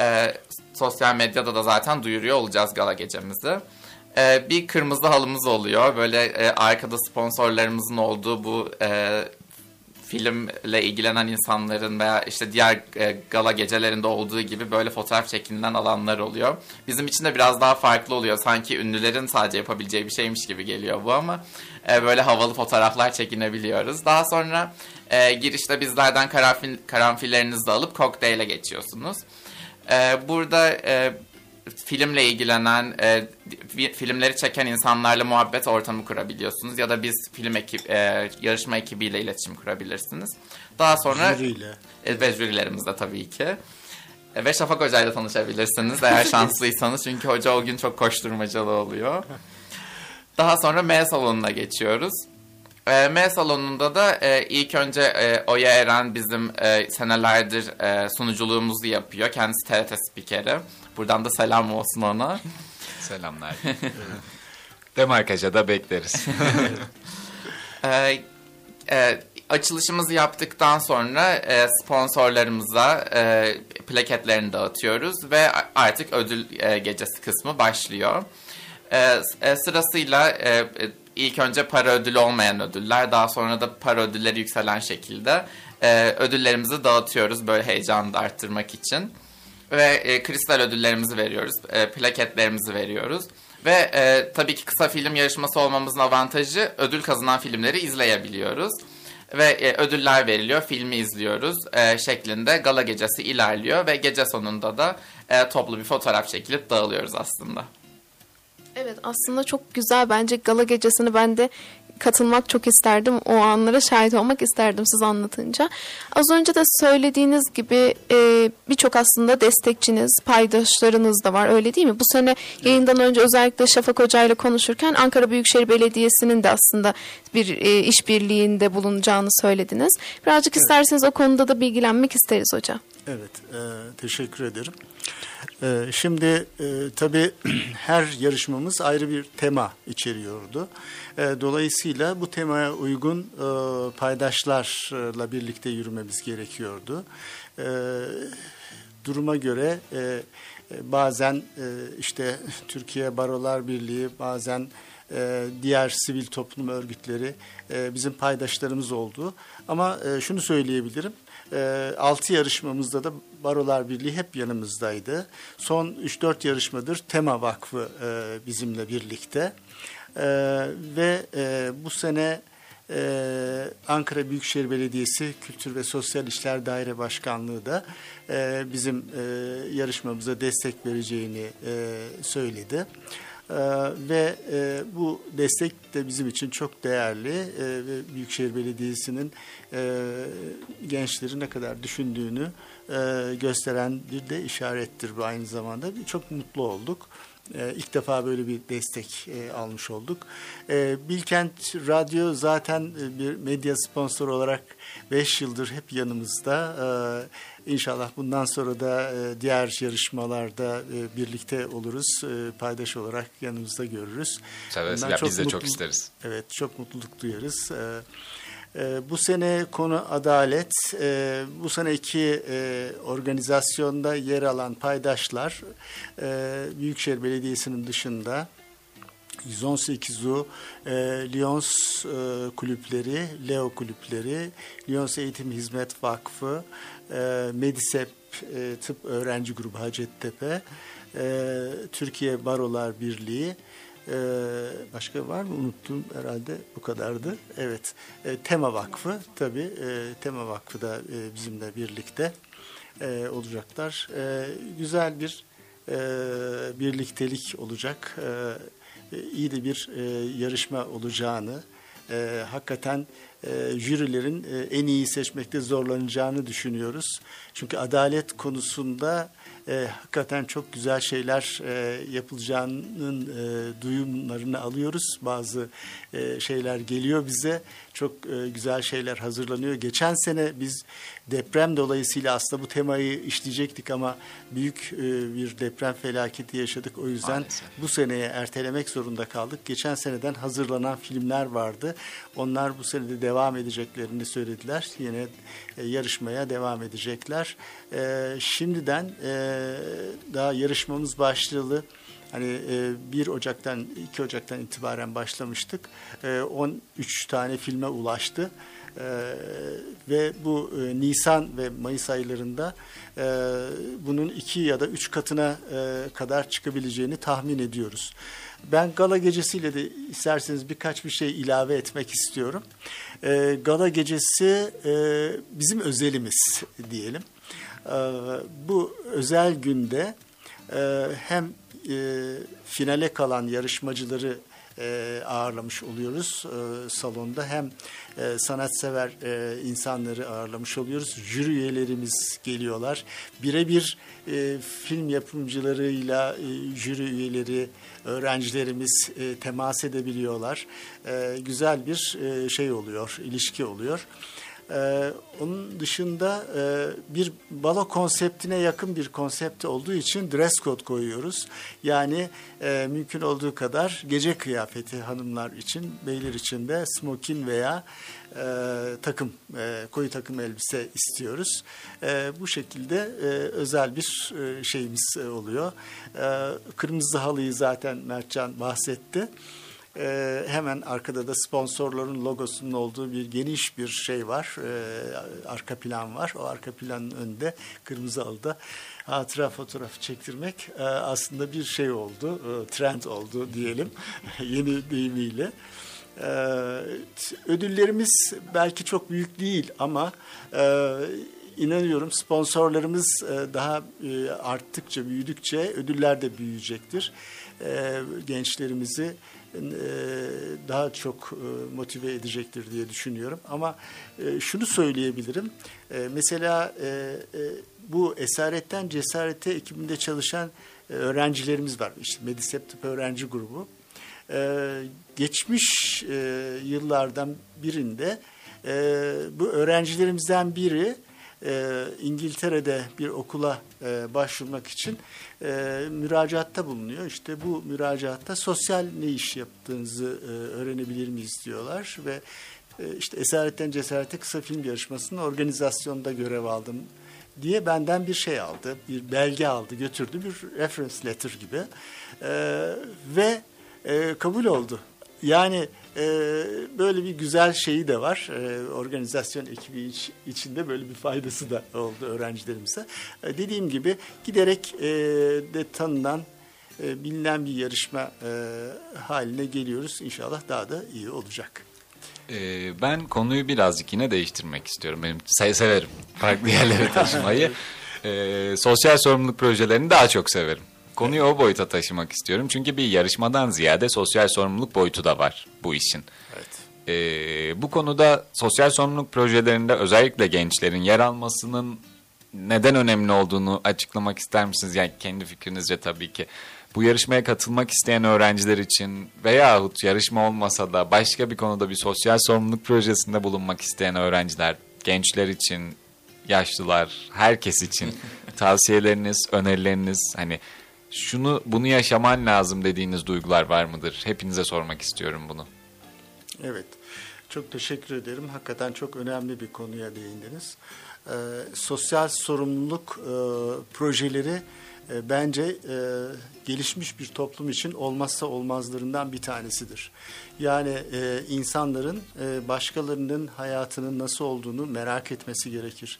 Ee, sosyal medyada da zaten duyuruyor olacağız gala gecemizi. Ee, bir kırmızı halımız oluyor. Böyle e, arkada sponsorlarımızın olduğu bu e, filmle ilgilenen insanların veya işte diğer e, gala gecelerinde olduğu gibi böyle fotoğraf çekiminden alanlar oluyor. Bizim için de biraz daha farklı oluyor. Sanki ünlülerin sadece yapabileceği bir şeymiş gibi geliyor bu ama e, böyle havalı fotoğraflar çekinebiliyoruz. Daha sonra e, girişte bizlerden karanfil, karanfillerinizi de alıp kokteyle geçiyorsunuz. E, burada e, filmle ilgilenen, e, fi- filmleri çeken insanlarla muhabbet ortamı kurabiliyorsunuz ya da biz film ekip, e, yarışma ekibiyle iletişim kurabilirsiniz. Daha sonra Jüriyle. e, ve jürilerimizle tabii ki. E, ve Şafak Hoca ile tanışabilirsiniz eğer şanslıysanız çünkü hoca o gün çok koşturmacalı oluyor. Daha sonra M salonuna geçiyoruz. E, M salonunda da e, ilk önce e, Oya Eren bizim e, senelerdir e, sunuculuğumuzu yapıyor. Kendisi TRT spikeri. Buradan da selam olsun ona. Selamlar. Demarkaja da bekleriz. E, e, açılışımızı yaptıktan sonra e, sponsorlarımıza e, plaketlerini dağıtıyoruz ve artık ödül e, gecesi kısmı başlıyor. E, e, sırasıyla e, e, ilk önce para ödülü olmayan ödüller, daha sonra da para ödülleri yükselen şekilde e, ödüllerimizi dağıtıyoruz böyle heyecanı da arttırmak için. Ve e, kristal ödüllerimizi veriyoruz, e, plaketlerimizi veriyoruz. Ve e, tabii ki kısa film yarışması olmamızın avantajı ödül kazanan filmleri izleyebiliyoruz. Ve e, ödüller veriliyor, filmi izliyoruz e, şeklinde gala gecesi ilerliyor ve gece sonunda da e, toplu bir fotoğraf çekilip dağılıyoruz aslında. Evet aslında çok güzel bence gala gecesini ben de katılmak çok isterdim. O anlara şahit olmak isterdim siz anlatınca. Az önce de söylediğiniz gibi e, birçok aslında destekçiniz, paydaşlarınız da var öyle değil mi? Bu sene yayından önce özellikle Şafak Hoca ile konuşurken Ankara Büyükşehir Belediyesi'nin de aslında bir e, işbirliğinde bulunacağını söylediniz. Birazcık isterseniz o konuda da bilgilenmek isteriz hocam. Evet, e, teşekkür ederim. E, şimdi e, tabii her yarışmamız ayrı bir tema içeriyordu. E, dolayısıyla bu temaya uygun e, paydaşlarla birlikte yürümemiz gerekiyordu. E, duruma göre e, e, bazen işte Türkiye Barolar Birliği, bazen diğer sivil toplum örgütleri bizim paydaşlarımız oldu. Ama şunu söyleyebilirim. E, 6 yarışmamızda da Barolar Birliği hep yanımızdaydı. Son 3-4 yarışmadır Tema Vakfı e, bizimle birlikte. E, ve e, bu sene ee, Ankara Büyükşehir Belediyesi Kültür ve Sosyal İşler Daire Başkanlığı da e, bizim e, yarışmamıza destek vereceğini e, söyledi. Ee, ve e, bu destek de bizim için çok değerli e, ve Büyükşehir Belediyesi'nin e, gençleri ne kadar düşündüğünü e, gösteren bir de işarettir bu aynı zamanda. Çok mutlu olduk. E, ilk defa böyle bir destek e, almış olduk. E, Bilkent Radyo zaten e, bir medya sponsoru olarak 5 yıldır hep yanımızda. E, İnşallah bundan sonra da e, diğer yarışmalarda birlikte oluruz. Paydaş olarak yanımızda görürüz. Bundan Ya biz de çok mutlu- isteriz. Evet, çok mutluluk duyarız. Ee, e, bu sene konu adalet. Ee, bu seneki e, organizasyonda yer alan paydaşlar e, Büyükşehir Belediyesi'nin dışında 118'u e, Lyons e, kulüpleri, Leo kulüpleri, Lyons Eğitim Hizmet Vakfı, e, Medisep e, Tıp Öğrenci Grubu Hacettepe, e, Türkiye Barolar Birliği, e, başka var mı? Unuttum herhalde bu kadardı. Evet, e, Tema Vakfı tabii, e, Tema Vakfı da e, bizimle birlikte e, olacaklar. E, güzel bir e, birliktelik olacak. E, e, iyi de bir e, yarışma olacağını, e, hakikaten e, jürilerin e, en iyi seçmekte zorlanacağını düşünüyoruz. Çünkü adalet konusunda e, hakikaten çok güzel şeyler e, yapılacağının e, duyumlarını alıyoruz. Bazı e, şeyler geliyor bize. Çok e, güzel şeyler hazırlanıyor. Geçen sene biz deprem dolayısıyla aslında bu temayı işleyecektik ama büyük e, bir deprem felaketi yaşadık. O yüzden Maalesef. bu seneye ertelemek zorunda kaldık. Geçen seneden hazırlanan filmler vardı. Onlar bu senede devam edeceklerini söylediler. Yine e, yarışmaya devam edecekler. E, şimdiden e, daha yarışmamız başlayalı Hani e, 1 Ocak'tan 2 Ocak'tan itibaren başlamıştık. E, 13 tane filme ulaştı. E, ve bu e, Nisan ve Mayıs aylarında e, bunun iki ya da üç katına e, kadar çıkabileceğini tahmin ediyoruz. Ben gala gecesiyle de isterseniz birkaç bir şey ilave etmek istiyorum. E, gala gecesi e, bizim özelimiz diyelim. E, bu özel günde e, hem e, finale kalan yarışmacıları e, ağırlamış oluyoruz e, salonda. Hem e, sanatsever e, insanları ağırlamış oluyoruz. Jüri üyelerimiz geliyorlar. Birebir e, film yapımcılarıyla e, jüri üyeleri, öğrencilerimiz e, temas edebiliyorlar. E, güzel bir e, şey oluyor, ilişki oluyor. Ee, onun dışında e, bir balo konseptine yakın bir konsept olduğu için dress code koyuyoruz. Yani e, mümkün olduğu kadar gece kıyafeti hanımlar için, beyler için de smokin veya e, takım, e, koyu takım elbise istiyoruz. E, bu şekilde e, özel bir e, şeyimiz oluyor. E, kırmızı halıyı zaten Mertcan bahsetti. Ee, hemen arkada da sponsorların logosunun olduğu bir geniş bir şey var. Ee, arka plan var. O arka planın önünde kırmızı alıda hatıra fotoğrafı çektirmek e, aslında bir şey oldu. E, trend oldu diyelim yeni deyimiyle. Ee, ödüllerimiz belki çok büyük değil ama e, inanıyorum sponsorlarımız e, daha e, arttıkça, büyüdükçe ödüller de büyüyecektir. E, gençlerimizi e, daha çok e, motive edecektir diye düşünüyorum. Ama e, şunu söyleyebilirim. Mesela bu Esaretten Cesarete ekibinde çalışan öğrencilerimiz var. İşte Medisep Tıp Öğrenci Grubu. Geçmiş yıllardan birinde bu öğrencilerimizden biri e, İngiltere'de bir okula e, başvurmak için e, müracaatta bulunuyor. İşte bu müracaatta sosyal ne iş yaptığınızı e, öğrenebilir miyiz diyorlar ve e, işte Esaretten Cesarete kısa film yarışmasının organizasyonunda görev aldım diye benden bir şey aldı, bir belge aldı, götürdü, bir reference letter gibi e, ve e, kabul oldu. Yani e, böyle bir güzel şeyi de var. E, organizasyon ekibi iç, içinde böyle bir faydası da oldu öğrencilerimize. E, dediğim gibi giderek e, de tanınan, e, bilinen bir yarışma e, haline geliyoruz. İnşallah daha da iyi olacak. Ee, ben konuyu birazcık yine değiştirmek istiyorum. Benim severim farklı yerlere taşımayı. ee, sosyal sorumluluk projelerini daha çok severim. Konuyu o boyuta taşımak istiyorum. Çünkü bir yarışmadan ziyade sosyal sorumluluk boyutu da var bu işin. Evet. Ee, bu konuda sosyal sorumluluk projelerinde özellikle gençlerin yer almasının neden önemli olduğunu açıklamak ister misiniz? Yani kendi fikrinizce tabii ki. Bu yarışmaya katılmak isteyen öğrenciler için veyahut yarışma olmasa da başka bir konuda bir sosyal sorumluluk projesinde bulunmak isteyen öğrenciler, gençler için, yaşlılar, herkes için tavsiyeleriniz, önerileriniz hani şunu bunu yaşaman lazım dediğiniz duygular var mıdır? Hepinize sormak istiyorum bunu. Evet. Çok teşekkür ederim. Hakikaten çok önemli bir konuya değindiniz. Ee, sosyal sorumluluk e, projeleri e, bence e, gelişmiş bir toplum için olmazsa olmazlarından bir tanesidir. Yani e, insanların e, başkalarının hayatının nasıl olduğunu merak etmesi gerekir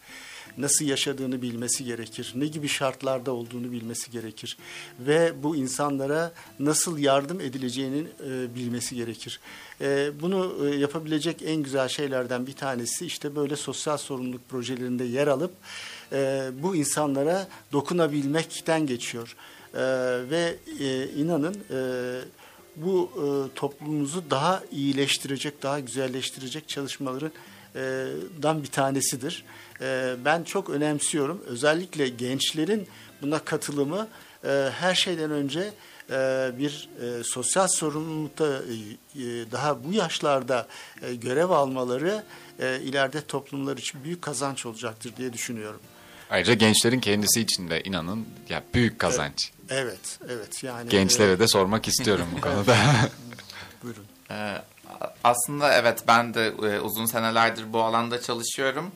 nasıl yaşadığını bilmesi gerekir. Ne gibi şartlarda olduğunu bilmesi gerekir. Ve bu insanlara nasıl yardım edileceğini e, bilmesi gerekir. E, bunu e, yapabilecek en güzel şeylerden bir tanesi işte böyle sosyal sorumluluk projelerinde yer alıp e, bu insanlara dokunabilmekten geçiyor. E, ve e, inanın e, bu e, toplumumuzu daha iyileştirecek, daha güzelleştirecek çalışmaların e, dan bir tanesidir. Ben çok önemsiyorum. Özellikle gençlerin buna katılımı her şeyden önce bir sosyal sorumlulukta daha bu yaşlarda görev almaları ileride toplumlar için büyük kazanç olacaktır diye düşünüyorum. Ayrıca gençlerin kendisi için de inanın ya büyük kazanç. Evet, evet. Yani gençlere de sormak istiyorum bu konuda. Buyurun. Aslında evet ben de e, uzun senelerdir bu alanda çalışıyorum.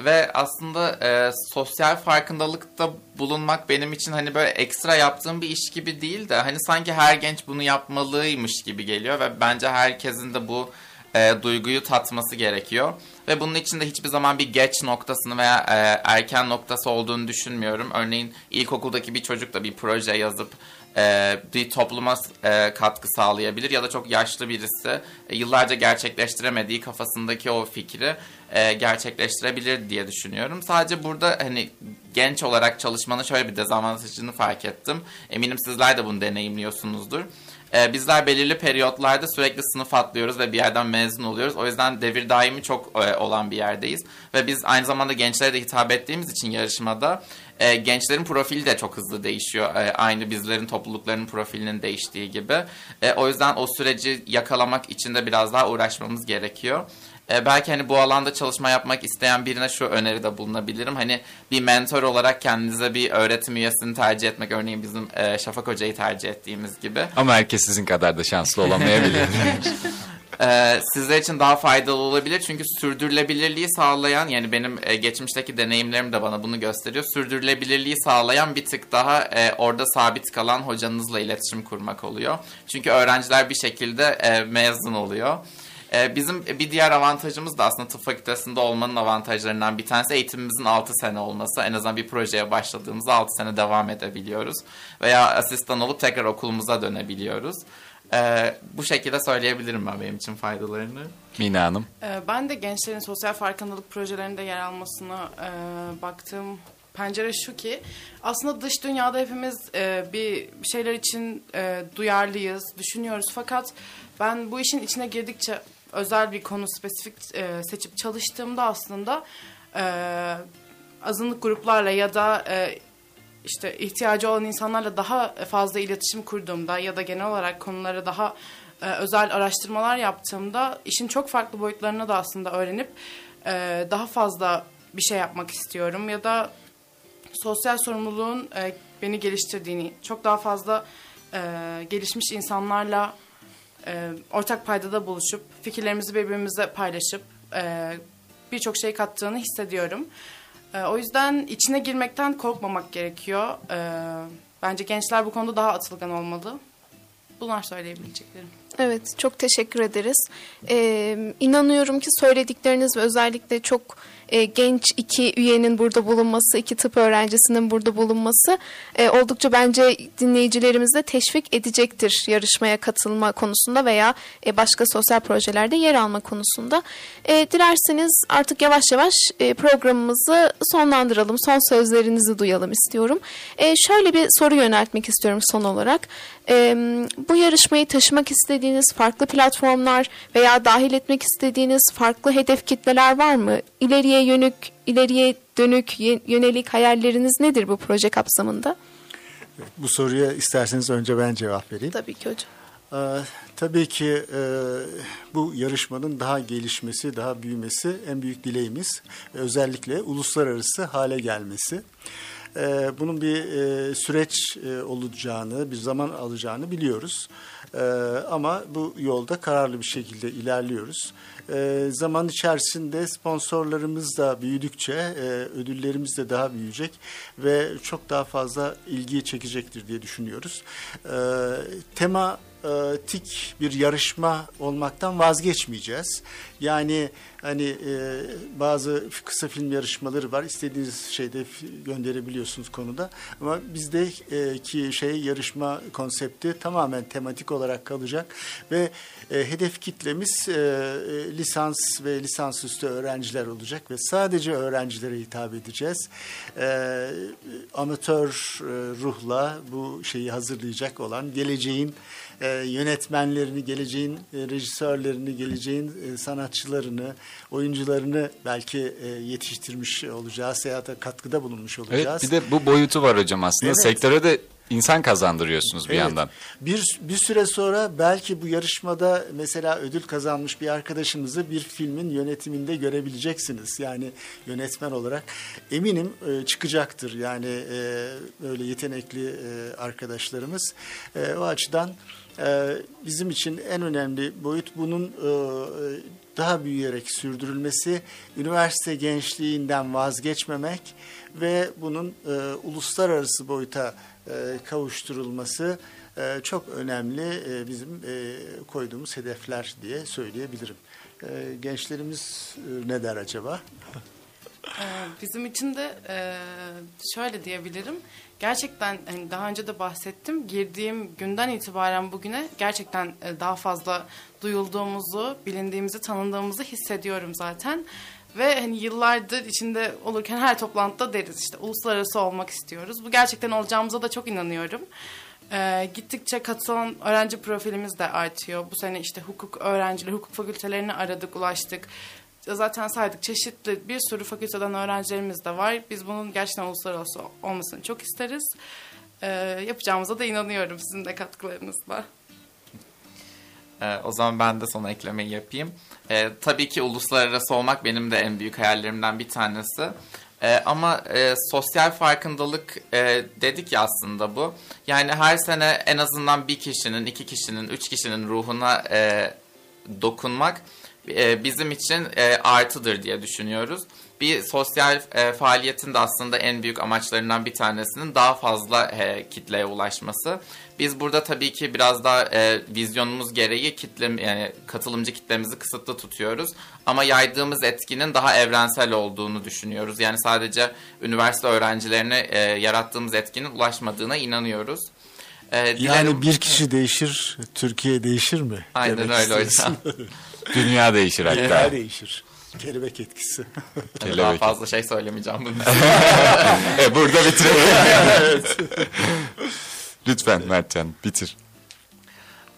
Ve aslında e, sosyal farkındalıkta bulunmak benim için hani böyle ekstra yaptığım bir iş gibi değil de hani sanki her genç bunu yapmalıymış gibi geliyor ve bence herkesin de bu e, duyguyu tatması gerekiyor. Ve bunun için de hiçbir zaman bir geç noktasını veya e, erken noktası olduğunu düşünmüyorum. Örneğin ilkokuldaki bir çocuk da bir proje yazıp e, bir topluma e, katkı sağlayabilir ya da çok yaşlı birisi e, yıllarca gerçekleştiremediği kafasındaki o fikri e, gerçekleştirebilir diye düşünüyorum. Sadece burada hani genç olarak çalışmanın şöyle bir dezavantajını fark ettim. Eminim sizler de bunu deneyimliyorsunuzdur. E, bizler belirli periyotlarda sürekli sınıf atlıyoruz ve bir yerden mezun oluyoruz. O yüzden devir daimi çok e, olan bir yerdeyiz. Ve biz aynı zamanda gençlere de hitap ettiğimiz için yarışmada e, gençlerin profili de çok hızlı değişiyor. E, aynı bizlerin topluluklarının profilinin değiştiği gibi. E, o yüzden o süreci yakalamak için de biraz daha uğraşmamız gerekiyor. E, belki hani bu alanda çalışma yapmak isteyen birine şu öneride bulunabilirim. Hani bir mentor olarak kendinize bir öğretim üyesini tercih etmek. Örneğin bizim e, Şafak Hoca'yı tercih ettiğimiz gibi. Ama herkes sizin kadar da şanslı olamayabilir. Ee, sizler için daha faydalı olabilir çünkü sürdürülebilirliği sağlayan yani benim e, geçmişteki deneyimlerim de bana bunu gösteriyor. Sürdürülebilirliği sağlayan bir tık daha e, orada sabit kalan hocanızla iletişim kurmak oluyor. Çünkü öğrenciler bir şekilde e, mezun oluyor. E, bizim bir diğer avantajımız da aslında tıp fakültesinde olmanın avantajlarından bir tanesi eğitimimizin 6 sene olması. En azından bir projeye başladığımızda 6 sene devam edebiliyoruz. Veya asistan olup tekrar okulumuza dönebiliyoruz. Ee, bu şekilde söyleyebilirim ben benim için faydalarını. Mina Hanım. Ee, Ben de gençlerin sosyal farkındalık projelerinde yer almasına e, baktığım pencere şu ki aslında dış dünyada hepimiz e, bir şeyler için e, duyarlıyız, düşünüyoruz fakat ben bu işin içine girdikçe özel bir konu spesifik e, seçip çalıştığımda aslında e, azınlık gruplarla ya da e, işte ihtiyacı olan insanlarla daha fazla iletişim kurduğumda ya da genel olarak konulara daha e, özel araştırmalar yaptığımda işin çok farklı boyutlarını da aslında öğrenip e, daha fazla bir şey yapmak istiyorum ya da sosyal sorumluluğun e, beni geliştirdiğini, çok daha fazla e, gelişmiş insanlarla e, ortak paydada buluşup fikirlerimizi birbirimizle paylaşıp e, birçok şey kattığını hissediyorum. E, o yüzden içine girmekten korkmamak gerekiyor. E, bence gençler bu konuda daha atılgan olmalı. Bunlar söyleyebileceklerim. Evet, çok teşekkür ederiz. Ee, inanıyorum ki söyledikleriniz ve özellikle çok e, genç iki üyenin burada bulunması, iki tıp öğrencisinin burada bulunması e, oldukça bence dinleyicilerimizi de teşvik edecektir yarışmaya katılma konusunda veya e, başka sosyal projelerde yer alma konusunda. E, dilerseniz artık yavaş yavaş e, programımızı sonlandıralım, son sözlerinizi duyalım istiyorum. E, şöyle bir soru yöneltmek istiyorum son olarak. E, bu yarışmayı taşımak istediğiniz farklı platformlar veya dahil etmek istediğiniz farklı hedef kitleler var mı? İleriye yönük, ileriye dönük yönelik hayalleriniz nedir bu proje kapsamında? Bu soruya isterseniz önce ben cevap vereyim. Tabii ki hocam. Ee, tabii ki e, bu yarışmanın daha gelişmesi, daha büyümesi en büyük dileğimiz. Özellikle uluslararası hale gelmesi. Ee, bunun bir e, süreç e, olacağını, bir zaman alacağını biliyoruz. Ee, ama bu yolda kararlı bir şekilde ilerliyoruz. Ee, zaman içerisinde sponsorlarımız da büyüdükçe e, ödüllerimiz de daha büyüyecek ve çok daha fazla ilgiyi çekecektir diye düşünüyoruz. Ee, tema e, tik bir yarışma olmaktan vazgeçmeyeceğiz. Yani hani e, bazı kısa film yarışmaları var. İstediğiniz şeyde gönderebiliyorsunuz konuda. Ama bizdeki şey yarışma konsepti tamamen tematik olarak kalacak ve e, hedef kitlemiz e, e, lisans ve lisansüstü öğrenciler olacak ve sadece öğrencilere hitap edeceğiz. E, amatör e, ruhla bu şeyi hazırlayacak olan geleceğin e, yönetmenlerini, geleceğin e, rejisörlerini, geleceğin e, sanatçılarını, oyuncularını belki e, yetiştirmiş olacağız, hayata katkıda bulunmuş Evet olacağız. bir de bu boyutu var hocam aslında. Evet. Sektöre de insan kazandırıyorsunuz bir Evet. yandan. Bir, bir süre sonra belki bu yarışmada mesela ödül kazanmış bir arkadaşımızı bir filmin yönetiminde görebileceksiniz. Yani yönetmen olarak eminim e, çıkacaktır. Yani e, böyle yetenekli e, arkadaşlarımız. E, o açıdan e, bizim için en önemli boyut bunun e, daha büyüyerek sürdürülmesi, üniversite gençliğinden vazgeçmemek ve bunun e, uluslararası boyuta e, kavuşturulması e, çok önemli e, bizim e, koyduğumuz hedefler diye söyleyebilirim. E, gençlerimiz e, ne der acaba? Ee, Bizim için de e, şöyle diyebilirim. Gerçekten hani daha önce de bahsettim. Girdiğim günden itibaren bugüne gerçekten e, daha fazla duyulduğumuzu, bilindiğimizi, tanındığımızı hissediyorum zaten. Ve hani yıllardır içinde olurken her toplantıda deriz işte uluslararası olmak istiyoruz. Bu gerçekten olacağımıza da çok inanıyorum. Ee, gittikçe katılan öğrenci profilimiz de artıyor. Bu sene işte hukuk öğrencileri, hukuk fakültelerini aradık, ulaştık. Zaten saydık çeşitli bir sürü fakülteden öğrencilerimiz de var. Biz bunun gerçekten uluslararası olmasını çok isteriz. Ee, yapacağımıza da inanıyorum sizin de katkılarınızla. Ee, o zaman ben de son eklemeyi yapayım. Ee, tabii ki uluslararası olmak benim de en büyük hayallerimden bir tanesi. Ee, ama e, sosyal farkındalık e, dedik ya aslında bu. Yani her sene en azından bir kişinin, iki kişinin, üç kişinin ruhuna e, dokunmak e, bizim için e, artıdır diye düşünüyoruz. Bir sosyal e, faaliyetin de aslında en büyük amaçlarından bir tanesinin daha fazla e, kitleye ulaşması. Biz burada tabii ki biraz daha e, vizyonumuz gereği kitle yani katılımcı kitlemizi kısıtlı tutuyoruz. Ama yaydığımız etkinin daha evrensel olduğunu düşünüyoruz. Yani sadece üniversite öğrencilerine e, yarattığımız etkinin ulaşmadığına inanıyoruz. E, Yani dilerim- bir kişi değişir, Türkiye değişir mi? Aynen öyle istiyorsun. hocam. Dünya değişir hatta. Dünya değişir. Kelebek etkisi. Daha Kelebek. fazla şey söylemeyeceğim bunun E, burada bitirelim. Lütfen Mertcan bitir.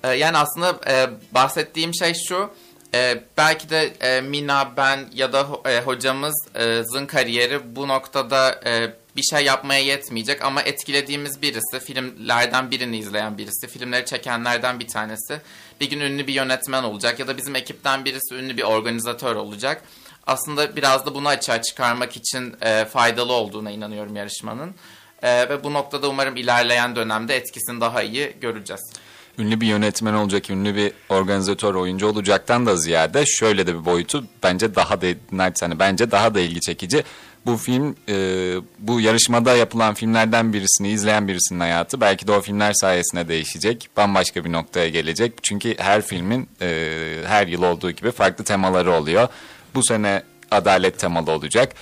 Ee, yani aslında e, bahsettiğim şey şu. e, belki de e, Mina, ben ya da e, hocamızın kariyeri bu noktada e, bir şey yapmaya yetmeyecek ama etkilediğimiz birisi, filmlerden birini izleyen birisi, filmleri çekenlerden bir tanesi bir gün ünlü bir yönetmen olacak ya da bizim ekipten birisi ünlü bir organizatör olacak. Aslında biraz da bunu açığa çıkarmak için e, faydalı olduğuna inanıyorum yarışmanın. E, ve bu noktada umarım ilerleyen dönemde etkisini daha iyi göreceğiz. ünlü bir yönetmen olacak, ünlü bir organizatör, oyuncu olacaktan da ziyade şöyle de bir boyutu bence daha da naçizane bence daha da ilgi çekici. Bu film e, bu yarışmada yapılan filmlerden birisini izleyen birisinin hayatı belki de o filmler sayesinde değişecek. Bambaşka bir noktaya gelecek. Çünkü her filmin e, her yıl olduğu gibi farklı temaları oluyor. Bu sene adalet temalı olacak.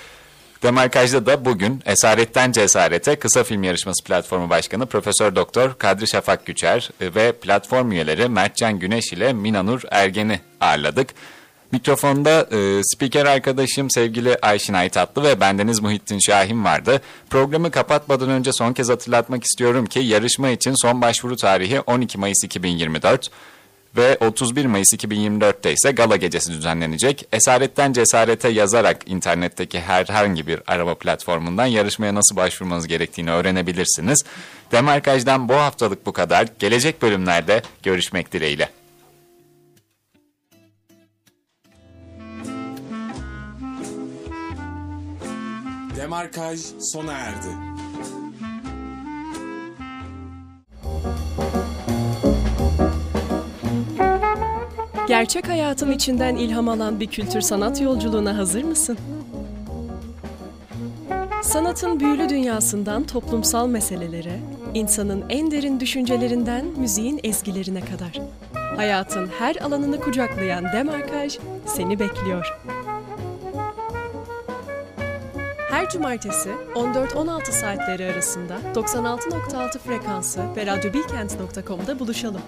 Demarkaj'da da bugün Esaretten Cesarete Kısa Film Yarışması Platformu Başkanı Profesör Doktor Kadri Şafak Güçer e, ve platform üyeleri Mertcan Güneş ile Minanur Ergen'i ağırladık. Mikrofonda e, spiker arkadaşım sevgili Ayşin Aytatlı ve bendeniz Muhittin Şahin vardı. Programı kapatmadan önce son kez hatırlatmak istiyorum ki yarışma için son başvuru tarihi 12 Mayıs 2024 ve 31 Mayıs 2024'te ise gala gecesi düzenlenecek. Esaretten Cesarete yazarak internetteki herhangi bir arama platformundan yarışmaya nasıl başvurmanız gerektiğini öğrenebilirsiniz. Demarkaj'dan bu haftalık bu kadar. Gelecek bölümlerde görüşmek dileğiyle. Demarkaj sona erdi. Gerçek hayatın içinden ilham alan bir kültür sanat yolculuğuna hazır mısın? Sanatın büyülü dünyasından toplumsal meselelere, insanın en derin düşüncelerinden müziğin ezgilerine kadar. Hayatın her alanını kucaklayan Demarkaj seni bekliyor. Her cumartesi 14-16 saatleri arasında 96.6 frekansı ve radyobilkent.com'da buluşalım.